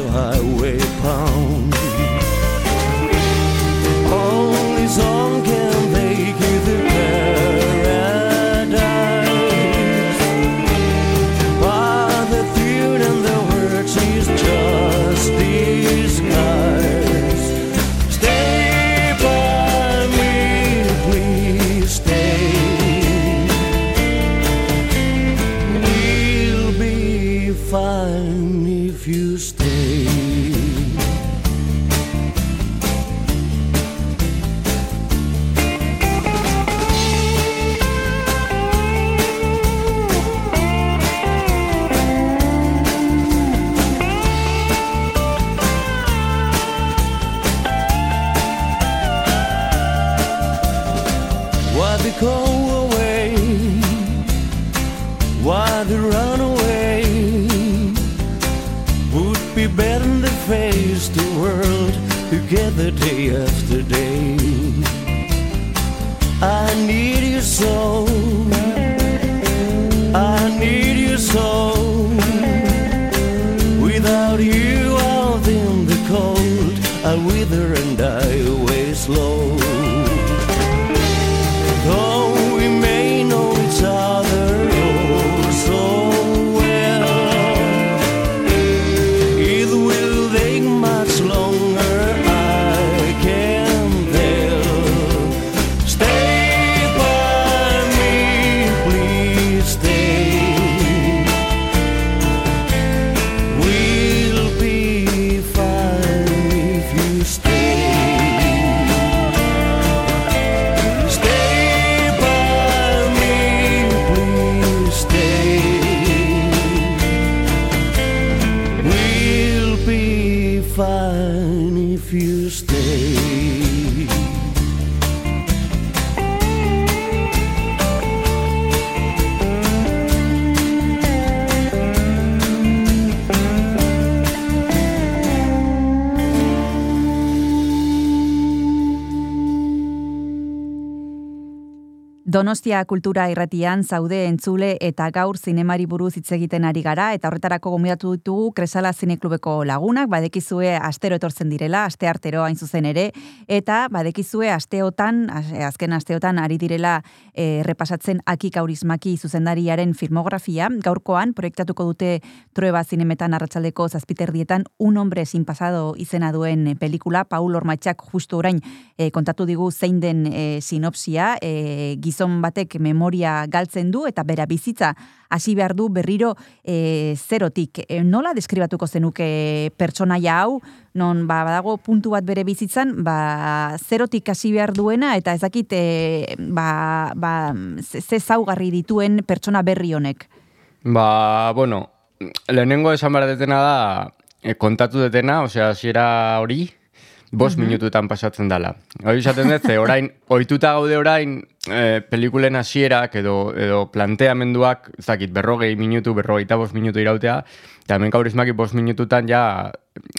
face the world together day after day. I need you so. Donostia kultura irratian zaude entzule eta gaur zinemari buruz hitz egiten ari gara eta horretarako gomidatu ditugu Kresala Zineklubeko lagunak, badekizue astero etortzen direla, aste artero hain zuzen ere, eta badekizue asteotan, az- azken asteotan ari direla e, repasatzen Aki Kaurismaki zuzendariaren filmografia, gaurkoan proiektatuko dute Trueba Zinemetan arratsaldeko zazpiterdietan Un hombre sin pasado izena duen pelikula, Paul Ormatxak justu orain e, kontatu digu zein den e, sinopsia, e, gizon batek memoria galtzen du eta bera bizitza hasi behar du berriro e, zerotik. E, nola deskribatuko zenuke pertsonaia hau, non ba, badago puntu bat bere bizitzan, ba, zerotik hasi behar duena eta ez dakit e, ba, ba, ze zaugarri dituen pertsona berri honek. Ba, bueno, lehenengo esan behar detena da, kontatu detena, osea, hasiera hori, bost minututan pasatzen dela. Hori esaten dut, ze orain, ohituta gaude orain, e, pelikulen hasierak edo, edo planteamenduak, ez dakit, berrogei minutu, berrogeita bost minutu irautea, eta hemen kaurismaki bost minututan ja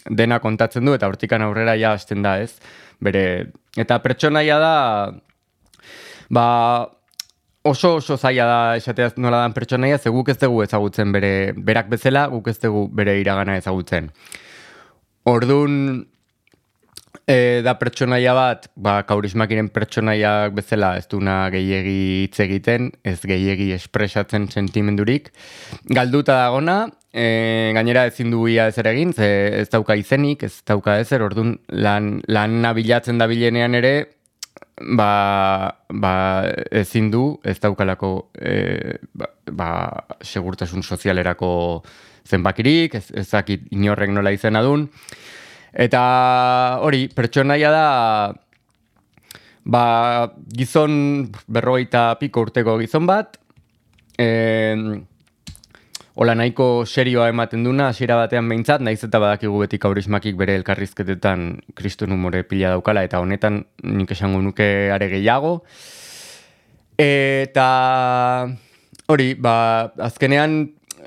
dena kontatzen du, eta hortikan aurrera ja hasten da, ez? Bere, eta pertsonaia da, ba, oso oso zaila da esatea nola dan pertsonaia, ze guk ez dugu ezagutzen bere berak bezala, guk ez dugu bere iragana ezagutzen. Ordun e, da pertsonaia bat, ba, kaurismakiren pertsonaiak bezala ez duna gehiegi hitz egiten, ez gehiegi espresatzen sentimendurik. Galduta dagona, e, gainera ezin du ia ezer egin, ze ez dauka izenik, ez dauka ezer, orduan lan, lan bilatzen da bilenean ere, ba, ba ezin du, ez daukalako e, ba, ba, segurtasun sozialerako zenbakirik, ez, ez dakit inorrek nola izena dun. Eta hori, pertsonaia da ba, gizon berrogeita piko urteko gizon bat, e, Ola nahiko serioa ematen duna, hasiera batean behintzat, naiz eta badakigu beti kaurismakik bere elkarrizketetan kriston humore pila daukala, eta honetan nik esango nuke are gehiago. Eta hori, ba, azkenean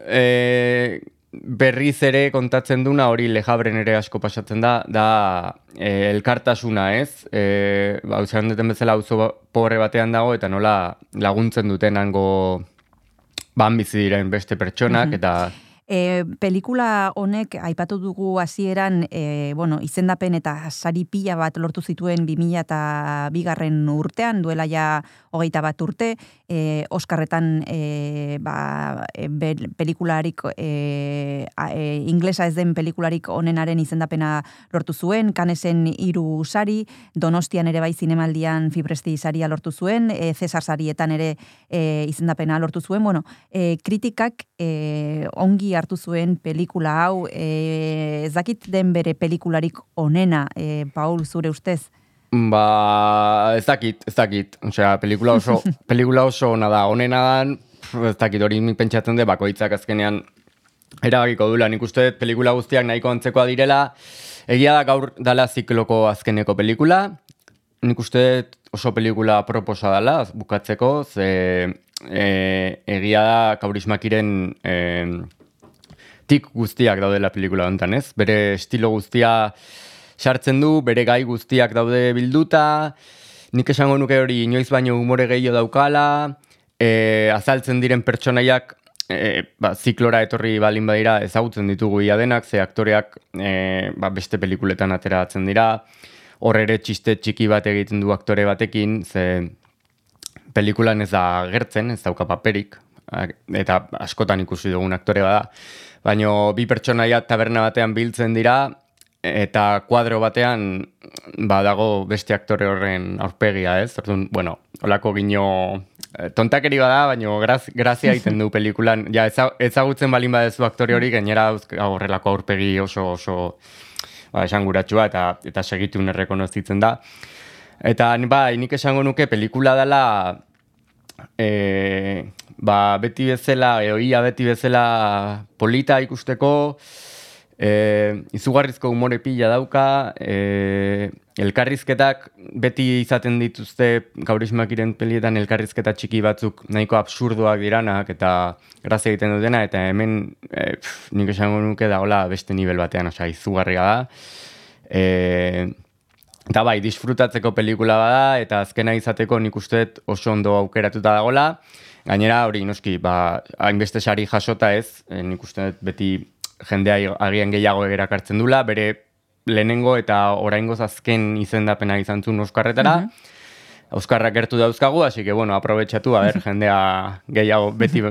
e, berriz ere kontatzen duna, hori lejabren ere asko pasatzen da, da e, elkartasuna, ez? E, ba, duten bezala auzo pobre batean dago, eta nola laguntzen duten hango ban bizi diren beste pertsonak, Mhm. eta E, pelikula honek aipatu dugu hasieran e, bueno, izendapen eta sari pila bat lortu zituen 2000 eta bigarren urtean, duela ja hogeita bat urte, e, Oskarretan e, ba, e, pelikularik e, a, e, inglesa ez den pelikularik onenaren izendapena lortu zuen, kanesen hiru sari, Donostian ere bai zinemaldian fibresti saria lortu zuen, e, Cesar sarietan ere e, izendapena lortu zuen, bueno, e, kritikak e, ongi hartu zuen pelikula hau, e, ez dakit den bere pelikularik onena, e, Paul, zure ustez? ba, ez dakit, ez dakit. Osea, pelikula oso, pelikula oso ona da, onena dan, pf, ez dakit hori pentsatzen de, bakoitzak azkenean erabakiko dula. Nik uste pelikula guztiak nahiko antzekoa direla, egia da gaur dala zikloko azkeneko pelikula, nik uste oso pelikula proposa dela, bukatzeko, ze e, egia da kaurismakiren e, tik guztiak daudela pelikula honetan, ez? Bere estilo guztia sartzen du, bere gai guztiak daude bilduta, nik esango nuke hori inoiz baino umore gehiago daukala, e, azaltzen diren pertsonaiak e, ba, ziklora etorri balin badira ezagutzen ditugu ia denak, ze aktoreak e, ba, beste pelikuletan ateratzen dira, hor ere txiste txiki bat egiten du aktore batekin, ze pelikulan ez da gertzen, ez dauka paperik, eta askotan ikusi dugun aktore bada, baino bi pertsonaia taberna batean biltzen dira, eta kuadro batean badago beste aktore horren aurpegia, ez? Orduan, bueno, olako gino eh, tontakeri bada, baino graz, grazia egiten du pelikulan. Ja, eza- ezagutzen balin badezu aktore hori, gainera horrelako aurpegi oso oso ba, esanguratsua eta eta segitun errekonozitzen da. Eta bai, nik esango nuke pelikula dela e, ba, beti bezala, edo ia beti bezala polita ikusteko, e, izugarrizko umore pila dauka, e, elkarrizketak beti izaten dituzte gaurismakiren pelietan elkarrizketa txiki batzuk nahiko absurdoak diranak eta grazia egiten dutena, eta hemen e, pf, nik esango nuke dagoela beste nivel batean, osea, izugarria da. E, Eta bai, disfrutatzeko pelikula bada, eta azkena izateko nik uste oso ondo aukeratuta dagola. Gainera, hori, noski, ba, hainbeste sari jasota ez, eh, nik uste beti jendea agian gehiago erakartzen dula, bere lehenengo eta oraingoz azken izendapena izan zuen Euskarretara. Euskarrak gertu dauzkagu, hasi que, bueno, aprobetxatu, a ber, jendea gehiago, beti,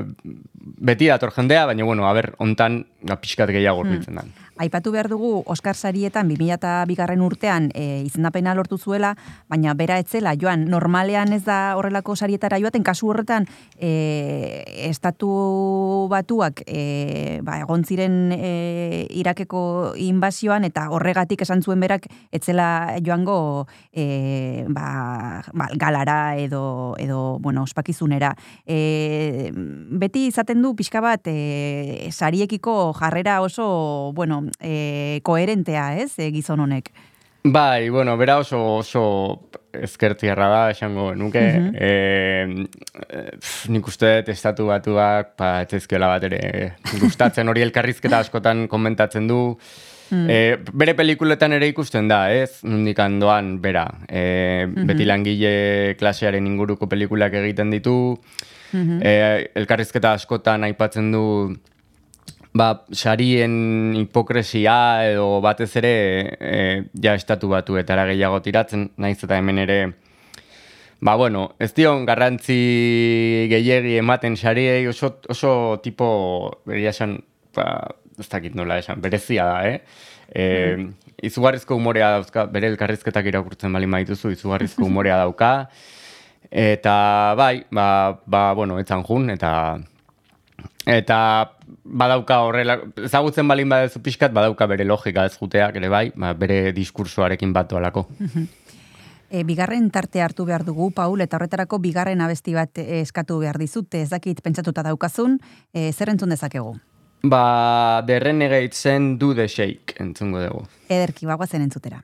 beti dator jendea, baina, bueno, a ber, ontan, ba, pixkat gehiago urbiltzen da. Aipatu behar dugu Oscar sarietan 2000 bigarren urtean e, izendapena lortu zuela, baina bera etzela joan normalean ez da horrelako sarietara joaten, kasu horretan e, estatu batuak e, ba, egon ziren e, Irakeko inbazioan eta horregatik esan zuen berak etzela joango e, ba, ba, galara edo, edo bueno, ospakizunera. E, beti izaten du pixka bat e, sariekiko jarrera oso, bueno, e, koherentea, ez, e, gizon honek. Bai, bueno, bera oso oso ezkertierra da, esango nuke. Mhm. eh, pf, nik uste estatu batuak, pa, etzezkiola bat ere gustatzen hori elkarrizketa askotan komentatzen du. Mm. Eh, bere pelikuletan ere ikusten da, ez? Nundik doan, bera. Eh, Mhm. Beti langile klasearen inguruko pelikulak egiten ditu. Mhm. Eh, elkarrizketa askotan aipatzen du ba, sarien hipokresia edo batez ere e, ja estatu batuetara gehiago tiratzen, naiz eta hemen ere Ba, bueno, ez dion garrantzi gehiegi ematen sariei oso, oso tipo, beria esan, ba, ez dakit nola esan, berezia da, eh? E, izugarrizko umorea dauzka, bere elkarrizketak irakurtzen bali maituzu, izugarrizko umorea dauka, eta bai, ba, ba bueno, etzan jun, eta Eta badauka horrela, ezagutzen balin badezu pixkat, badauka bere logika ez juteak ere bai, ba, bere diskursoarekin batu alako. E, bigarren tarte hartu behar dugu, Paul, eta horretarako bigarren abesti bat eskatu behar dizut, ez dakit pentsatuta daukazun, e, zer entzun dezakegu? Ba, The Renegade zen Do The Shake entzungo dugu. Ederki, bagoazen entzutera.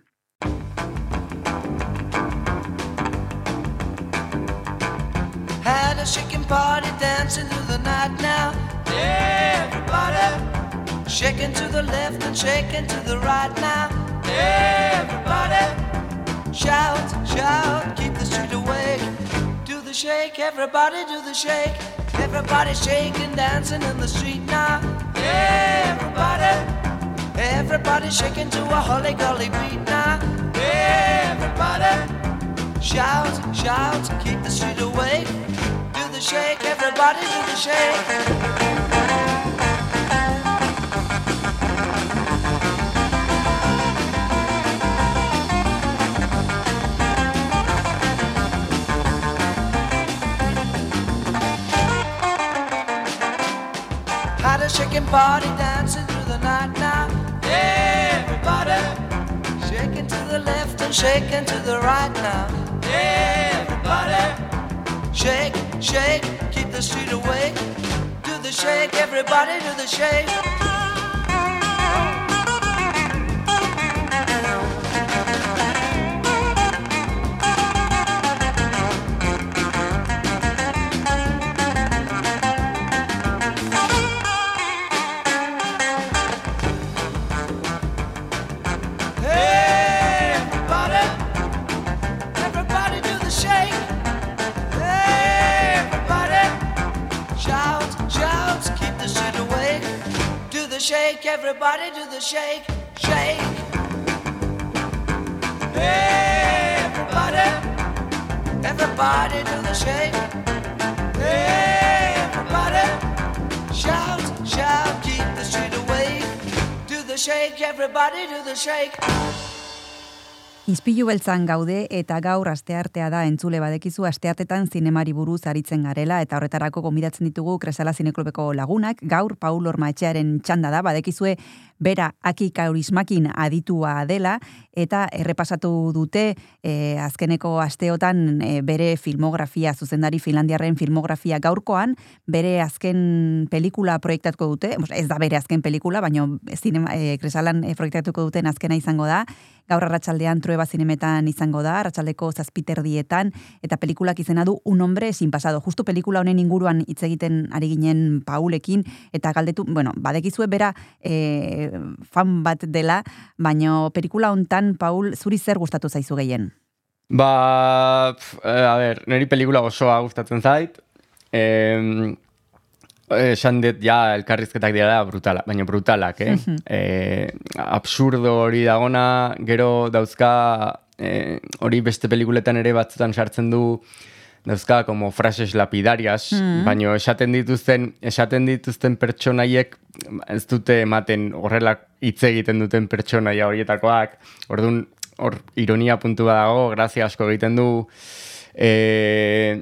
Shaking party dancing through the night now. Everybody shaking to the left and shaking to the right now. Everybody shout, shout, keep the street awake. Do the shake, everybody do the shake. Everybody shaking, dancing in the street now. Everybody, everybody shaking to a holly golly beat now. Everybody shout, shout, keep the street awake. The shake, everybody do the shake. Shaking party dancing through the night now. Everybody shaking to the left and shaking to the right now. Everybody shake, shake, keep the street awake. Do the shake, everybody do the shake. Shake, everybody do the shake, shake. Hey, Everybody, everybody do the shake. Hey, Everybody, shout, shout, keep the street awake. Do the shake, everybody do the shake. Izpilu beltzan gaude eta gaur asteartea da entzule badekizu asteartetan zinemari buruz aritzen garela eta horretarako gomidatzen ditugu Kresala Zineklubeko lagunak. Gaur Paul Orma etxearen txanda da, badekizue bera aki kaurismakin aditua dela eta errepasatu dute e, azkeneko asteotan e, bere filmografia, zuzendari Finlandiarren filmografia gaurkoan, bere azken pelikula proiektatuko dute, ez da bere azken pelikula, baina zinema, e, Kresalan e, proiektatuko duten azkena izango da, gaur arratsaldean trueba zinemetan izango da, arratsaldeko zazpiterdietan, eta pelikulak izena du Un hombre sin pasado. Justu pelikula honen inguruan hitz egiten ari ginen Paulekin, eta galdetu, bueno, badekizue bera e, fan bat dela, baino pelikula hontan Paul, zuri zer gustatu zaizu gehien? Ba, pf, eh, a ber, niri pelikula osoa gustatzen zait. Eh, esan dut, ja, elkarrizketak dira brutala, baina brutalak, eh? eh absurdo hori dagona, gero dauzka, eh, hori beste pelikuletan ere batzutan sartzen du, dauzka como frases lapidarias, Mm. baina esaten dituzten, esaten dituzten pertsonaiek ez dute ematen horrela hitz egiten duten pertsonaia horietakoak. Orduan, hor ironia puntu bat dago, grazia asko egiten du. E,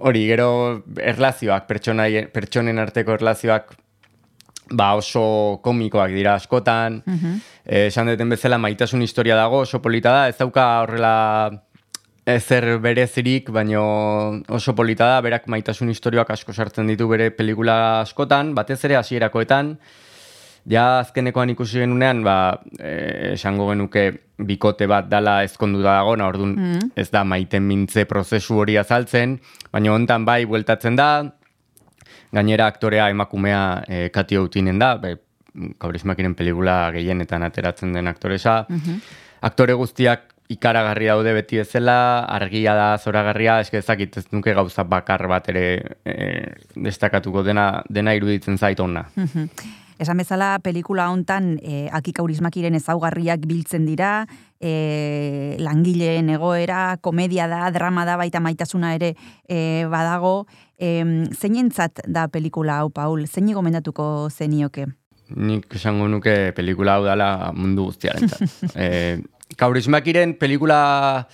hori, gero erlazioak, pertsonen arteko erlazioak ba oso komikoak dira askotan. Eh, esan duten bezala maitasun historia dago, oso polita da, ez dauka horrela ezer berezirik, baino oso polita da, berak maitasun historioak asko sartzen ditu bere pelikula askotan, batez ere hasierakoetan, ja azkenekoan ikusi genunean, ba, eh, esango genuke bikote bat dala ezkonduta dagona, orduan Mm. ez da maiten mintze prozesu hori azaltzen, baina hontan bai bueltatzen da, gainera aktorea emakumea e, Kati Outinen da, be, kaurismakiren pelikula gehienetan ateratzen den aktoresa. Aktore guztiak ikaragarri daude beti bezala, argia da, zoragarria, eske ezakit ez nuke gauza bakar bat ere e, destakatuko dena, dena iruditzen zait ona. Mhm. Esan bezala, pelikula hontan e, akik aurismakiren ezaugarriak biltzen dira, e, langileen egoera, komedia da, drama da, baita maitasuna ere e, badago. E, zeinentzat da pelikula hau, Paul? Zein gomendatuko zenioke? Nik esango nuke pelikula hau dela mundu guztiarentzat. e, kaurismakiren pelikula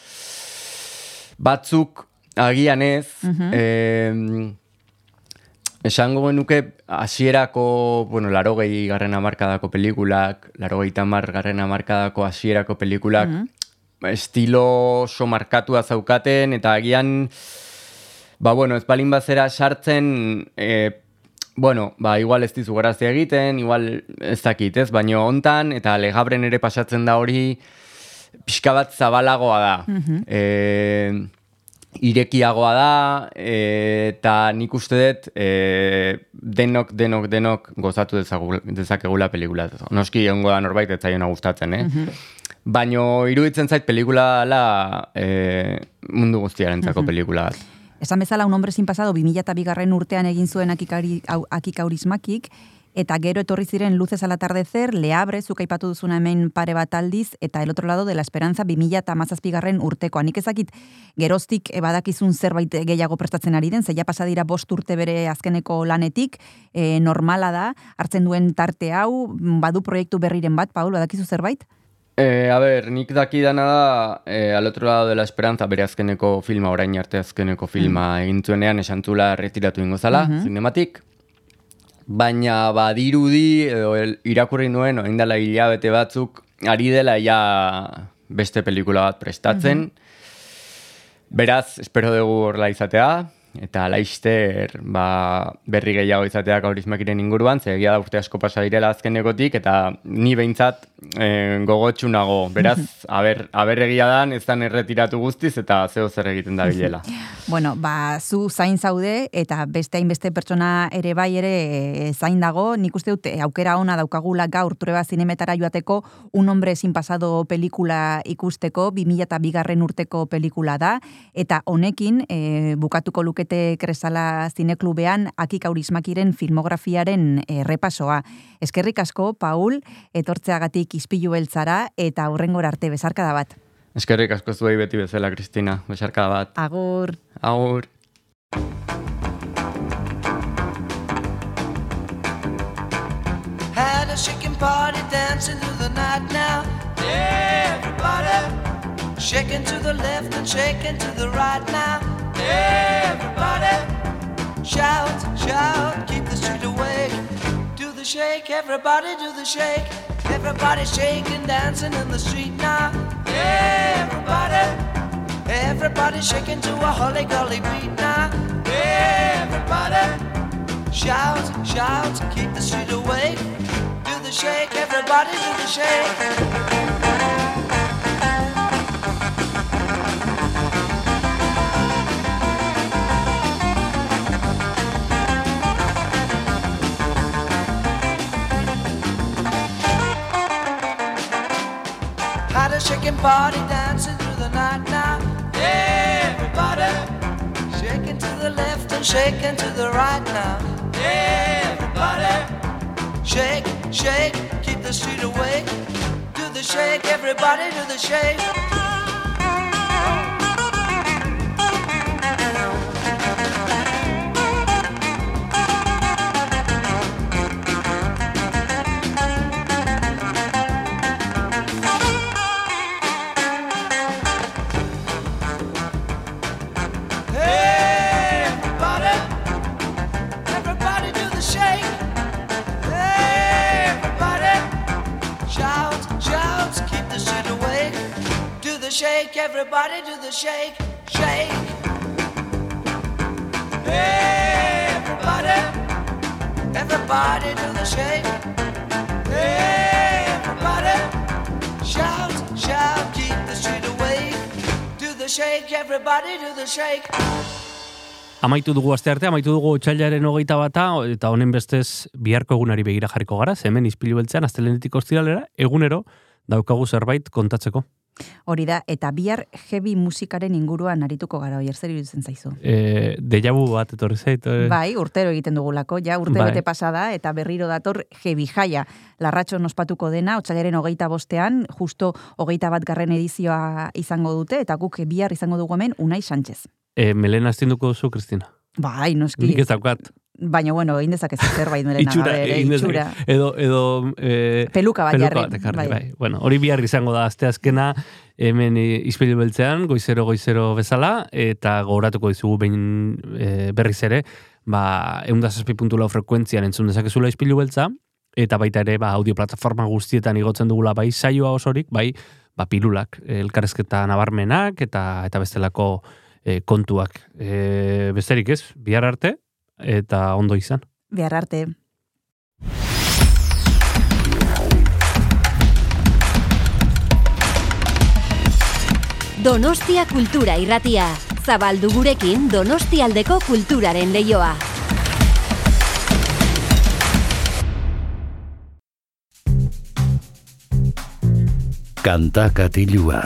batzuk agian ez, Mhm. em, esango genuke hasierako, bueno, laro gehi garren amarkadako pelikulak, laro gehi tamar garren amarkadako hasierako pelikulak, estilo oso markatua zaukaten, eta agian, ba, bueno, ez balin bazera sartzen, e, bueno, ba, igual ez dizu grazia egiten, igual ez dakit, ez, baino hontan, eta legabren ere pasatzen da hori, pixka bat zabalagoa da. Mhm. E, irekiagoa da, e, eta nik uste dut e, denok, denok, denok gozatu dezagu- dezakegula pelikula. Noski ongo da norbait ez zaiona gustatzen, eh? Mhm. Baino iruditzen zait pelikula dela e, mundu guztiarentzako Mhm. pelikula bat. Esan bezala, un hombre sin pasado, 2002 garren urtean egin zuen akikaurismakik, eta gero etorri ziren Luces al atardecer, Leabre, zuk aipatu duzuna hemen pare bat aldiz, eta el otro lado de la esperanza 2000 garren urtekoa. Nik ezakit geroztik e, badakizun zerbait gehiago prestatzen ari den, zeia pasa dira bost urte bere azkeneko lanetik, e, normala da, hartzen duen tarte hau, badu proiektu berriren bat, Paul, badakizu zerbait? Eh, a ber, nik dakidana da, eh, al otro lado de la esperanza, bere azkeneko filma, orain arte azkeneko filma egin zuenean, esan zula retiratu ingo zala, Mhm. zinematik. Baina badirudi, edo irakurri nuen, orain dela hilabete batzuk, ari dela ja beste pelikula bat prestatzen. Beraz, espero dugu horrela izatea, eta laister ba, berri gehiago izatea kaurismakiren inguruan, ze egia da urte asko pasa direla azkenekotik, eta ni behintzat e, gogotsu nago. Beraz, aber, aber egia dan, ez dan erretiratu guztiz, eta zeo zer egiten da bilela. Bueno, ba, zu zain zaude eta beste hainbeste pertsona ere bai ere e, zain dago. Nik uste dut e, aukera ona daukagula gaur trueba zinemetara joateko Un hombre sin pasado pelikula ikusteko, 2002 garren urteko pelikula da, eta honekin e, bukatuko luke lukete kresala zineklubean akik aurismakiren filmografiaren errepasoa. Eskerrik asko, Paul, etortzeagatik izpilu beltzara eta aurrengor arte bezarkada bat. Eskerrik asko zuei beti bezala, Kristina. Besarka bat. Agur. Agur. Had a shaking party dancing through the night now. Everybody shaking to the left and shaking to the right now. Everybody shout, shout, keep the street awake. Do the shake, everybody do the shake. Everybody shaking, dancing in the street now. Everybody, everybody shaking to a holly golly beat now. Everybody shout, shout, keep the street awake. Do the shake, everybody do the shake. Shaking party dancing through the night now. Everybody shaking to the left and shaking to the right now. Everybody shake, shake, keep the street awake. Do the shake, everybody do the shake. Shake, everybody do the shake, shake. Hey, Everybody, everybody do the shake. Hey, Everybody, shout, shout, keep the street awake. Do the shake, everybody do the shake. Amaitu dugu aste arte, amaitu dugu otxailaren hogeita bata, eta honen bestez biharko egunari begira jarriko gara, ze hemen izpilu beltzean, astelenetik ostiralera, egunero, daukagu zerbait kontatzeko. Hori da, eta bihar heavy musikaren inguruan arituko gara, oier zer iruditzen zaizu. E, dejabu bat etorri zait. e, Bai, urtero egiten dugulako, ja urte Bai. bete pasada, eta berriro dator heavy jaia. Larratxo ospatuko dena, otxailaren hogeita bostean, justo hogeita bat garren edizioa izango dute, eta guk bihar izango dugu hemen Unai Sánchez. E, Melena astinduko duzu, Kristina. Bai, noski. Nik ez daukat. Baina, bueno, egin dezakezu zerbait melena. Itxura, gabe ere, egin itxura. Edo, edo... E, Peluka bat jarri, ekarri, bai. bai. Bueno, hori bihar izango da azte azkena, hemen izpilu beltzean, goizero goizero bezala, eta gogoratuko dizugu behin e, berriz ere, ba, eundazazpi puntu lau frekuentzian entzun dezakezula izpilu beltza, eta baita ere, ba, audio plataforma guztietan igotzen dugula bai saioa osorik, bai, ba, pilulak, elkarrezketa nabarmenak, eta eta bestelako e, kontuak. E, besterik ez, bihar arte, eta ondo izan. Behar arte. Donostia Kultura Irratia. Zabaldu gurekin Donostialdeko kulturaren leioa. Kanta katilua.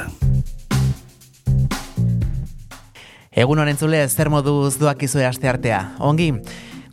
Egun honen zule, zer moduz duak izue aste artea. Ongi,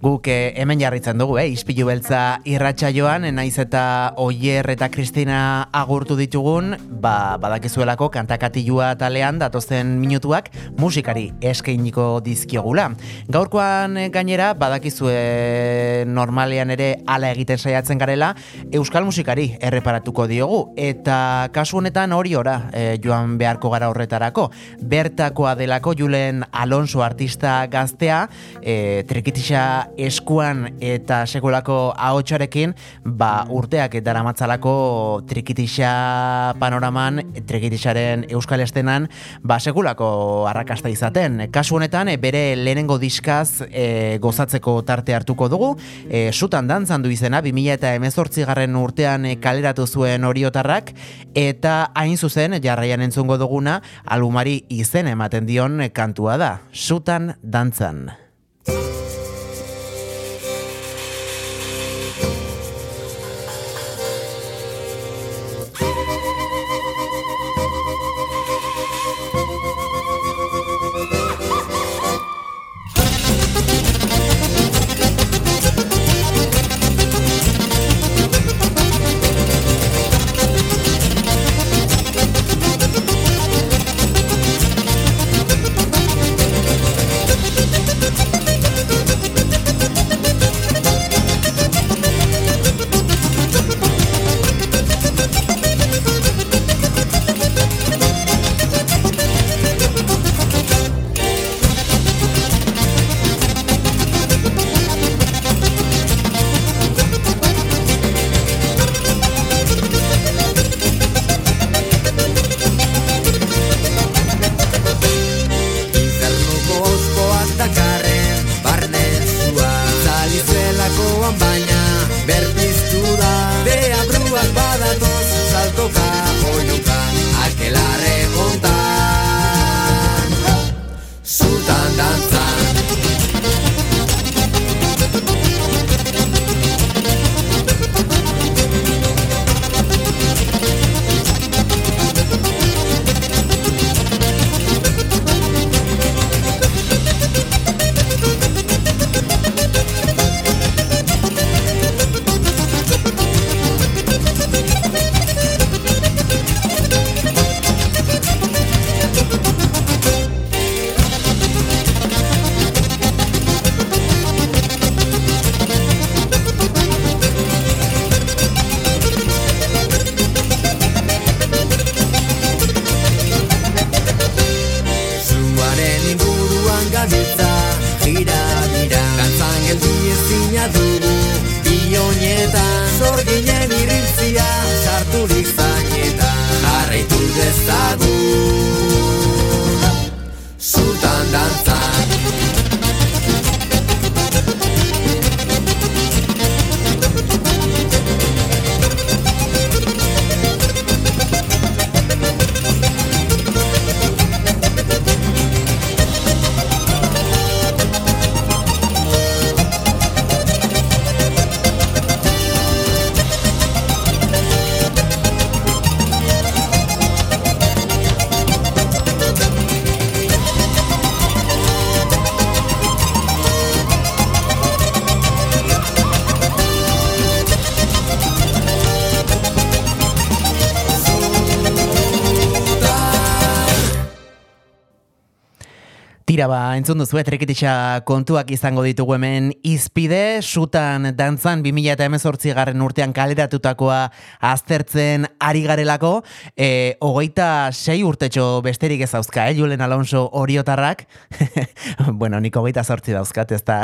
guk eh, hemen jarritzen dugu, eh? Ispilu beltza irratxa joan, naiz eta Oier eta Kristina agurtu ditugun, ba, badakizuelako kantakatilua talean datozen minutuak musikari eskainiko dizkiogula. Gaurkoan eh, gainera, badakizue normalean ere ala egiten saiatzen garela, euskal musikari erreparatuko diogu, eta kasu honetan hori ora eh, joan beharko gara horretarako. Bertakoa delako Julen Alonso artista gaztea, e, trikitisa eskuan eta sekulako ahotsarekin, ba urteak daramatzalako trikitisa panoraman, trikitisaren euskal estenan, ba sekulako arrakasta izaten. Kasu honetan, e, bere lehenengo diskaz e, gozatzeko tarte hartuko dugu, e, sutan dantzan du izena, 2000 eta garren urtean e, kaleratu zuen oriotarrak, eta hain zuzen, jarraian entzungo duguna, albumari izen ematen dion kantua da, sutan dantzan. Tira ba, entzun duzu, etrekitisa kontuak izango ditugu hemen. Izpide, sutan dantzan 2000 eta emezortzi garren urtean kaleratutakoa aztertzen ari garelako, e, hogeita sei urtetxo besterik ez dauzka, eh, Julen Alonso oriotarrak, bueno, nik hogeita sortzi dauzkat, ez da,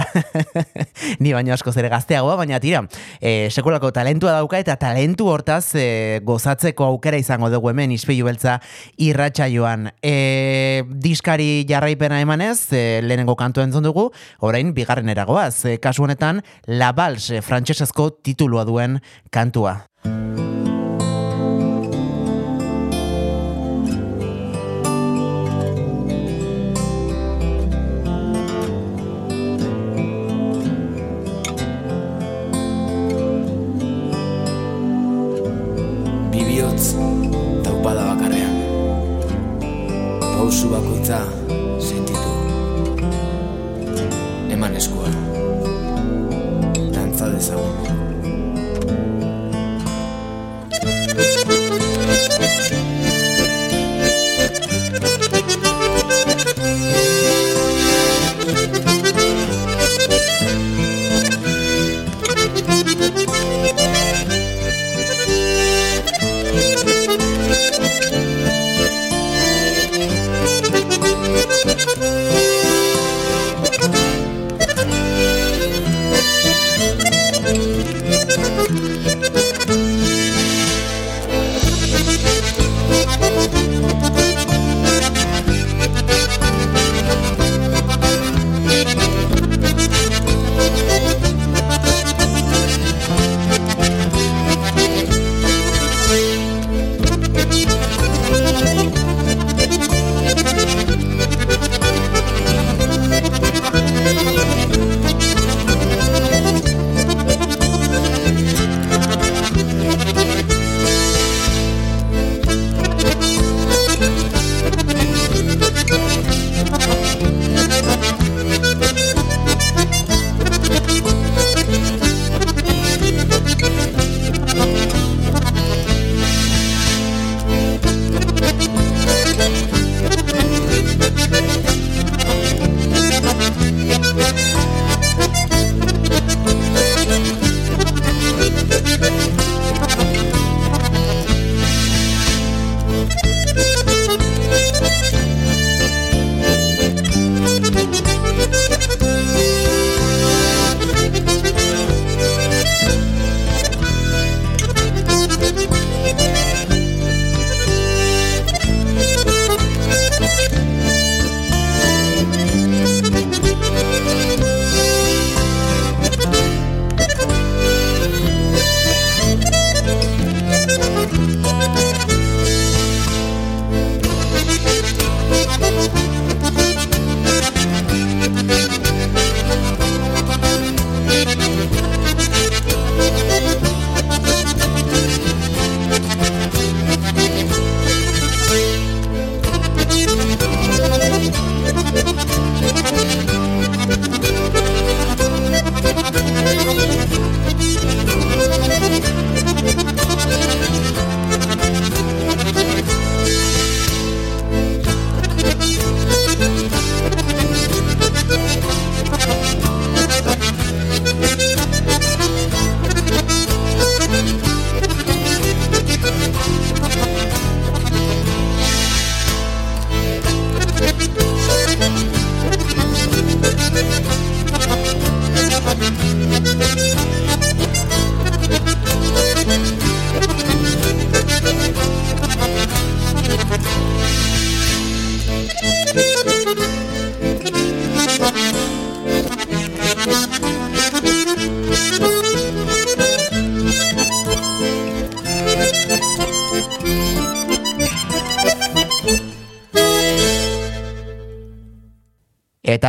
ni baino asko zere gazteagoa, baina tira, e, sekulako talentua dauka eta talentu hortaz e, gozatzeko aukera izango dugu hemen izpilu beltza irratsaioan. E, diskari jarraipena emanez, e, lehenengo kantu entzun dugu, orain bigarren eragoaz, e, kasu honetan La Valse frantsesezko titulua duen kantua.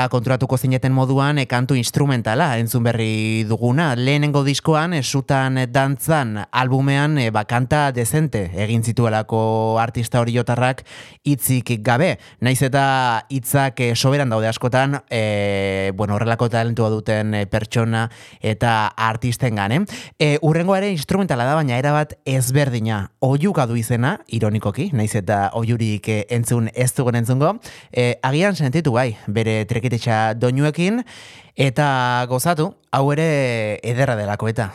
Konturatuko zineten moduan e, kantu instrumentala entzun berri duguna. Lehenengo diskoan, esutan dantzan albumean e, bakanta dezente egin zituelako artista hori jotarrak hitzik gabe. Naiz eta hitzak e, soberan daude askotan, e, bueno, horrelako talentua duten pertsona eta artisten gane. E, urrengo ere instrumentala da, baina erabat ezberdina. Oiuka du izena, ironikoki, naiz eta oiurik entzun ez dugun entzungo. E, agian sentitu bai, bere trekitetxa doinuekin, eta gozatu, hau ere ederra delako eta.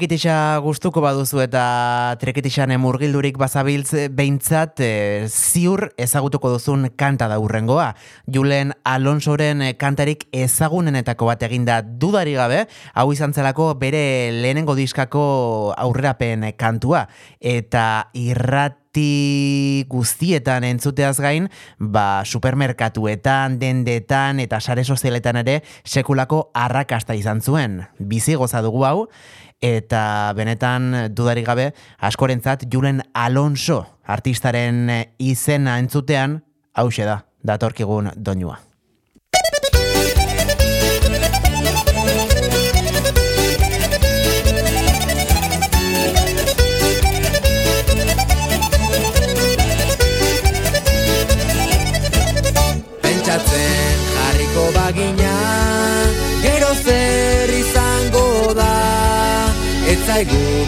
Trekitisa gustuko baduzu eta trekitisan murgildurik bazabiltz behintzat e, ziur ezagutuko duzun kanta da urrengoa. Julen Alonsoren eh, kantarik ezagunenetako bat eginda dudari gabe, hau izan zelako bere lehenengo diskako aurrerapen kantua. Eta irrat irrati guztietan entzuteaz gain, ba, supermerkatuetan, dendetan eta sare sozialetan ere sekulako arrakasta izan zuen. Bizi goza dugu hau, eta benetan dudarik gabe askorentzat Julen Alonso artistaren izena entzutean hause da, datorkigun doinua.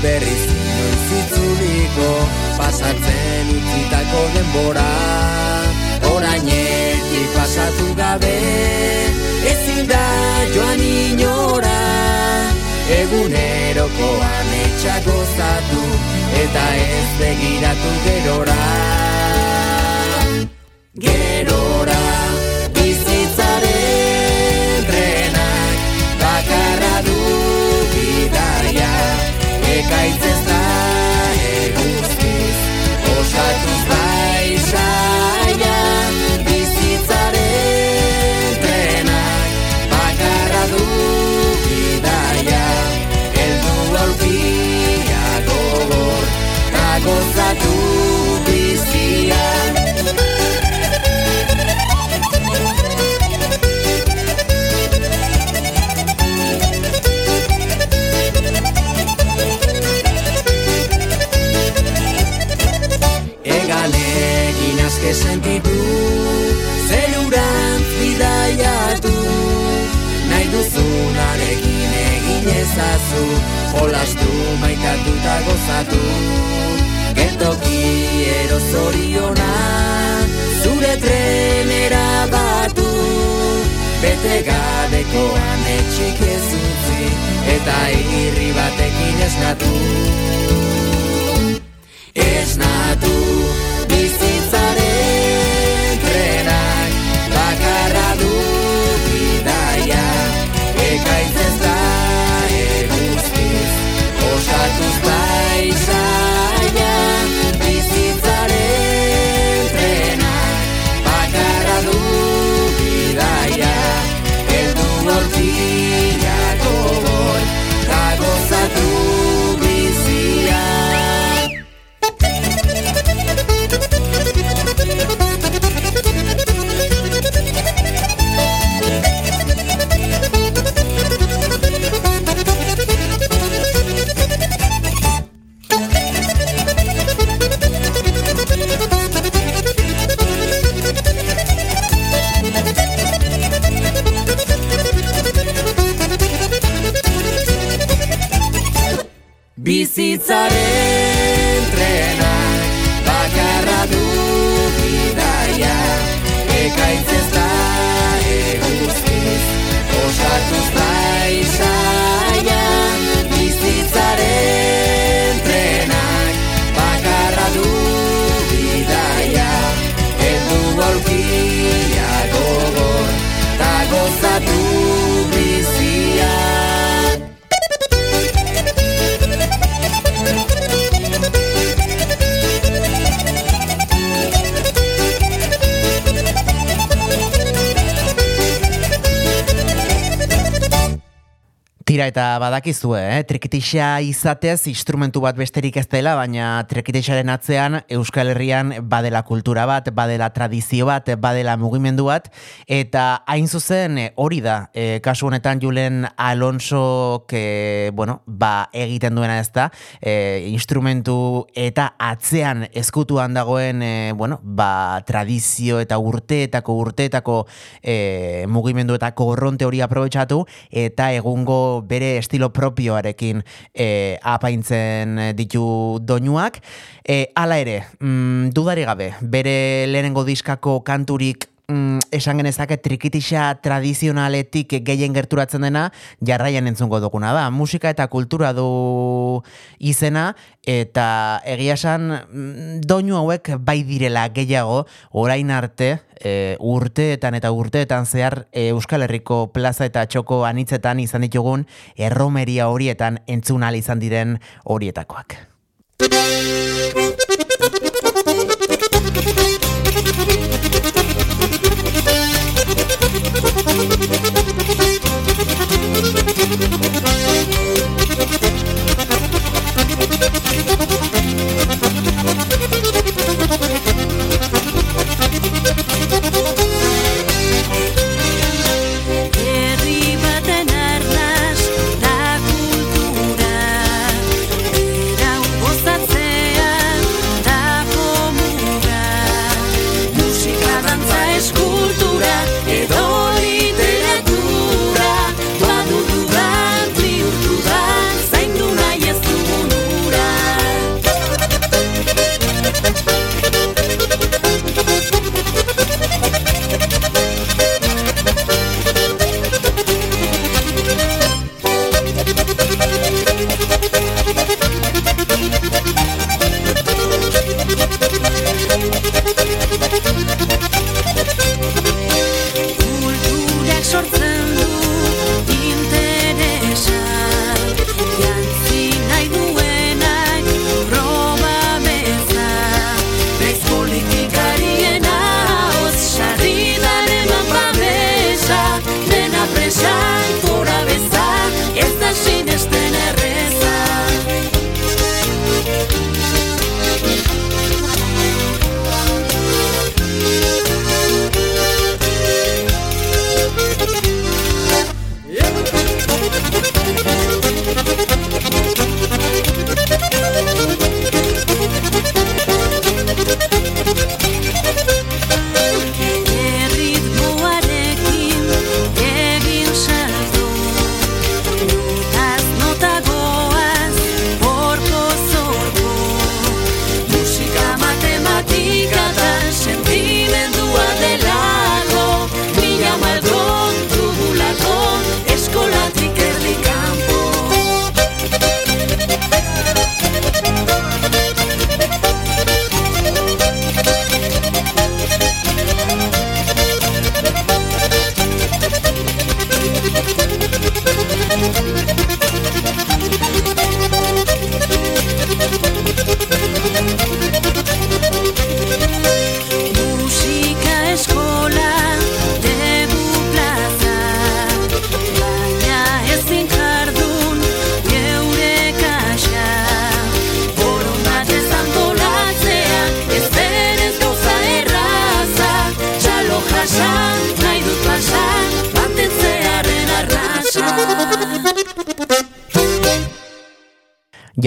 Berriz inoiz itzuliko Pasatzen utzitako denbora. Orainetik pasatu gabe Ezin da joan inora. Eguneroko ametsa gozatu Eta ez begiratu gerora. Gerora ekaitz ez da eguzkiz osatuz bai saia bizitzaren trenak bakarra du bidaia heldu aurkia gogor gozatu gozatu Geltoki erozoriona Zure trenera batu. Bete gabeko ametxik ez utzi Eta irri batekin esnatu Esnatu bizitzaren trenak Bakarra du bidaia. Ekaitz ez da eguzkiz Osatuz bai Tira eta badakizue, eh? trikitixa izatez instrumentu bat besterik ez dela, baina trikitixaren atzean Euskal Herrian badela kultura bat, badela tradizio bat, badela mugimendu bat, eta hain zuzen eh, hori da, eh, kasu honetan Julen Alonso que, bueno, ba, egiten duena ez da, eh, instrumentu eta atzean eskutuan dagoen eh, bueno, ba, tradizio eta urteetako urteetako eh, mugimenduetako gorronte hori aprobetsatu, eta egungo bere estilo propioarekin e, apaintzen ditu doinuak. E, ala ere, mm, dudari gabe, bere lehenengo diskako kanturik mm, esan genezake trikitixa tradizionaletik gehien gerturatzen dena jarraian entzungo duguna da. Musika eta kultura du izena eta egia esan mm, doinu hauek bai direla gehiago orain arte e, urteetan eta urteetan zehar e, Euskal Herriko plaza eta txoko anitzetan izan ditugun erromeria horietan entzun izan diren horietakoak.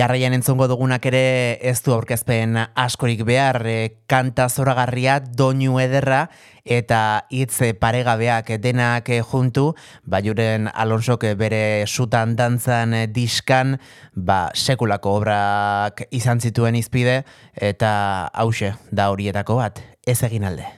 Jarraian entzongo dugunak ere ez du aurkezpen askorik behar, e, kanta zoragarria, doinu ederra eta hitz paregabeak denak eh, juntu, ba juren Alonsok bere sutan dantzan eh, diskan, ba sekulako obrak izan zituen izpide eta hause da horietako bat, ez egin alde.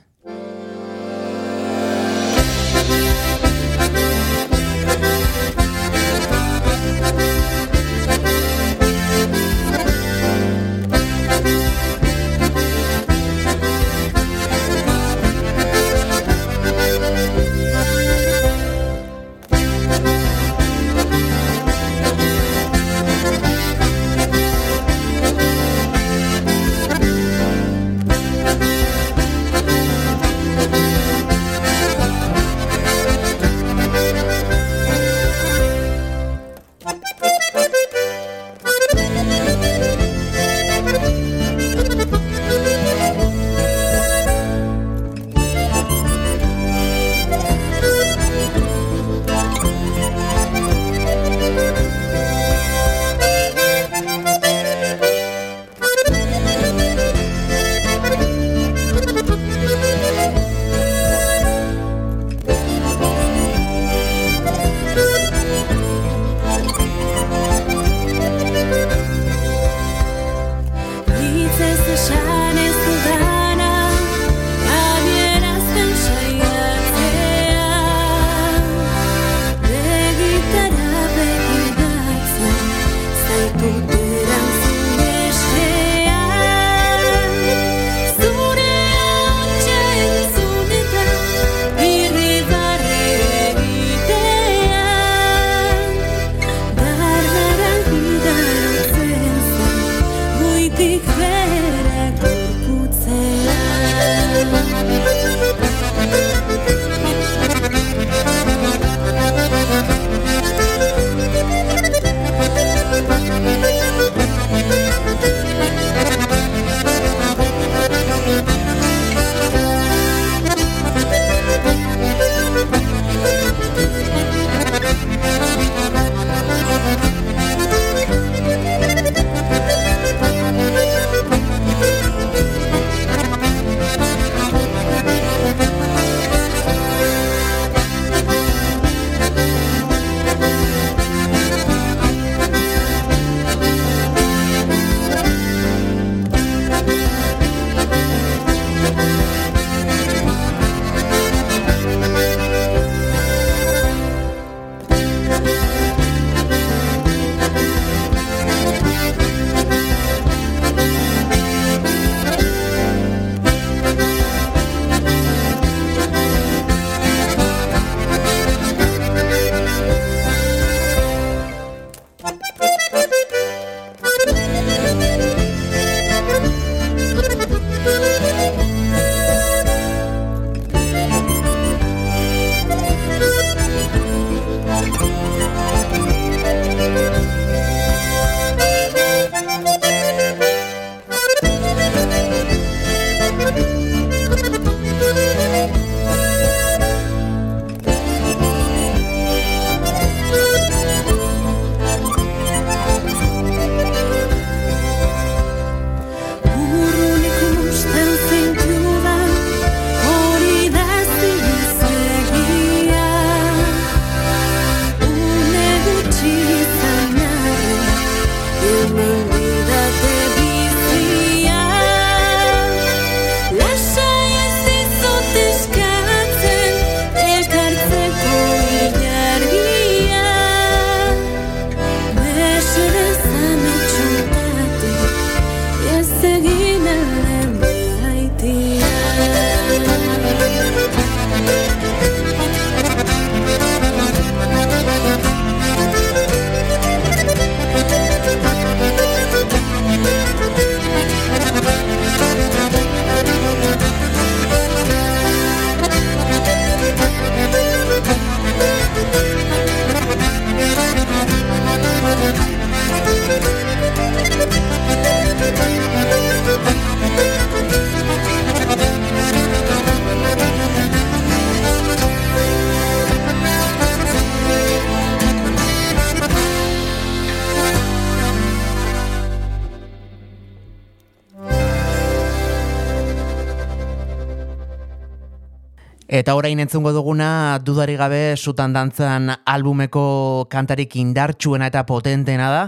Eta orain entzungo duguna dudari gabe sutan dantzan albumeko kantarik indartsuena eta potentena da.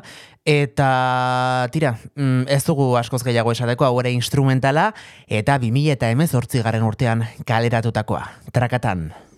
Eta tira, mm, ez dugu askoz gehiago esateko hau ere instrumentala eta 2000 eta garen urtean kaleratutakoa. Trakatan.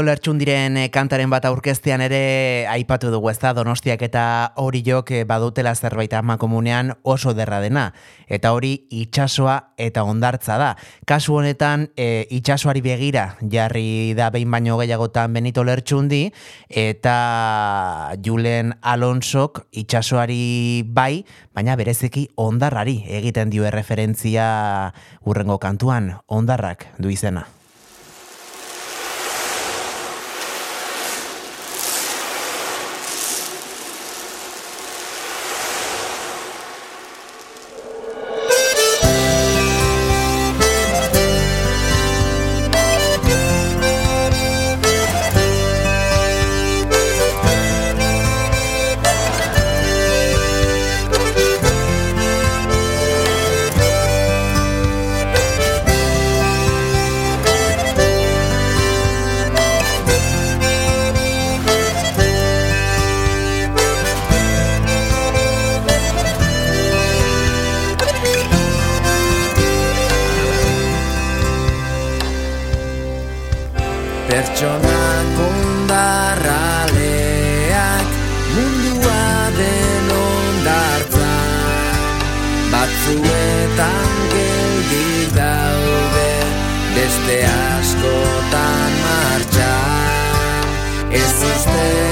Benito Lertxundiren eh, kantaren bat aurkeztean ere aipatu dugu ez da Donostiak eta hori jok eh, badutela zerbait ama komunean oso derra dena. Eta hori itxasoa eta ondartza da. Kasu honetan e, itxasoari begira jarri da behin baino gehiagotan Benito Lertxundi eta Julen Alonsok itxasoari bai, baina berezeki ondarrari egiten dio erreferentzia urrengo kantuan, ondarrak du izena. Beste askotan martxan. Ez uste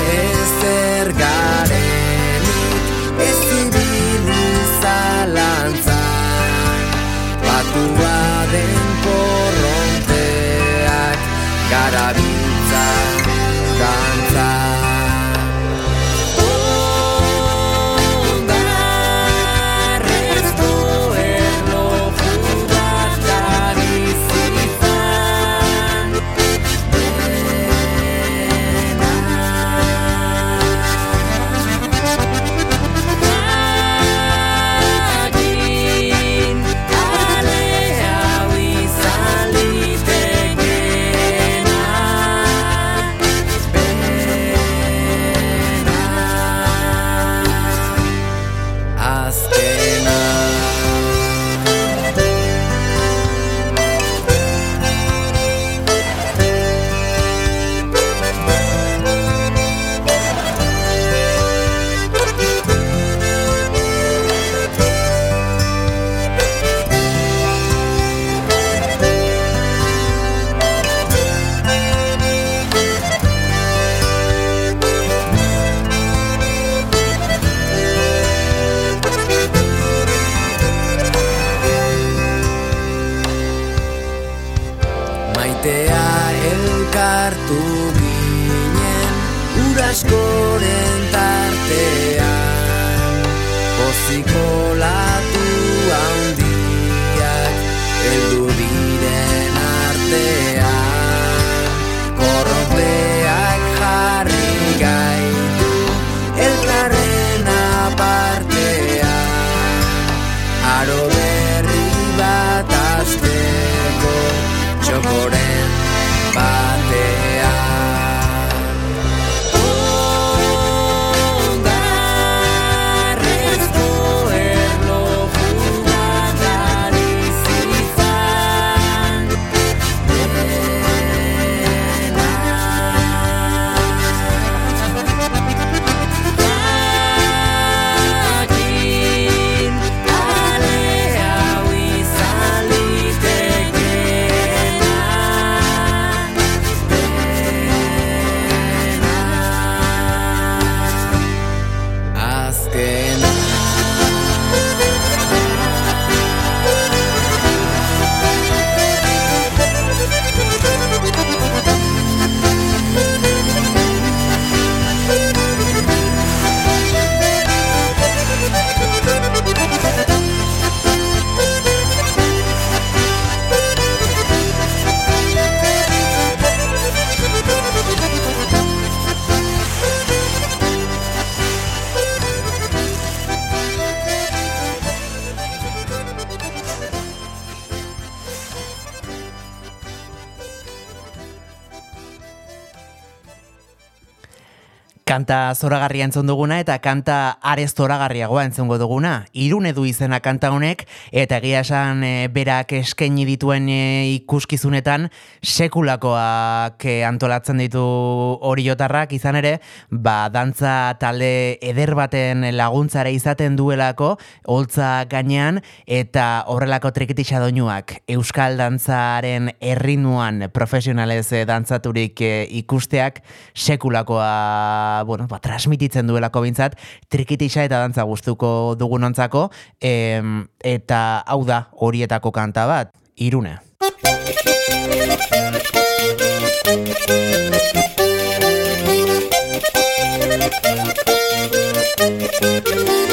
Kanta zoragarria entzun duguna eta kanta arez zoragarriagoa entzungo duguna. Irune du izena kanta honek eta egia esan e, berak eskaini dituen e, ikuskizunetan sekulakoak e, antolatzen ditu oriotarrak izan ere, ba dantza talde eder baten laguntzare izaten duelako holtza gainean eta horrelako trikitisa doinuak. Euskal dantzaren erritmuan profesionalez dantzaturik ikusteak sekulakoa bueno, ba, transmititzen duelako bintzat, trikitisa eta dantza gustuko dugunontzako, em, eta hau da horietako kanta bat, irune. Thank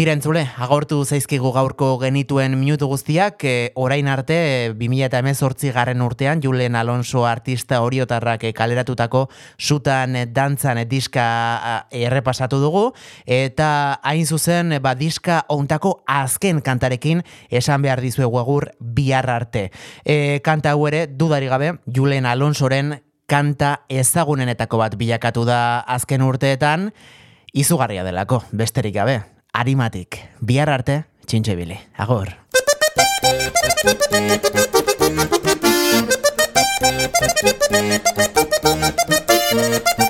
Tira entzule, agortu zaizkigu gaurko genituen minutu guztiak, e, orain arte 2018 garren urtean Julen Alonso artista oriotarrak eh, kaleratutako sutan eh, dantzan eh, diska eh, errepasatu dugu, eta hain zuzen ba, diska ontako azken kantarekin esan behar dizuegu egur bihar arte. E, kanta hau ere, dudari gabe, Julen Alonsoren kanta ezagunenetako bat bilakatu da azken urteetan, izugarria delako, besterik gabe, arimatik, bihar arte, txintxe bili, agor. Amiltzen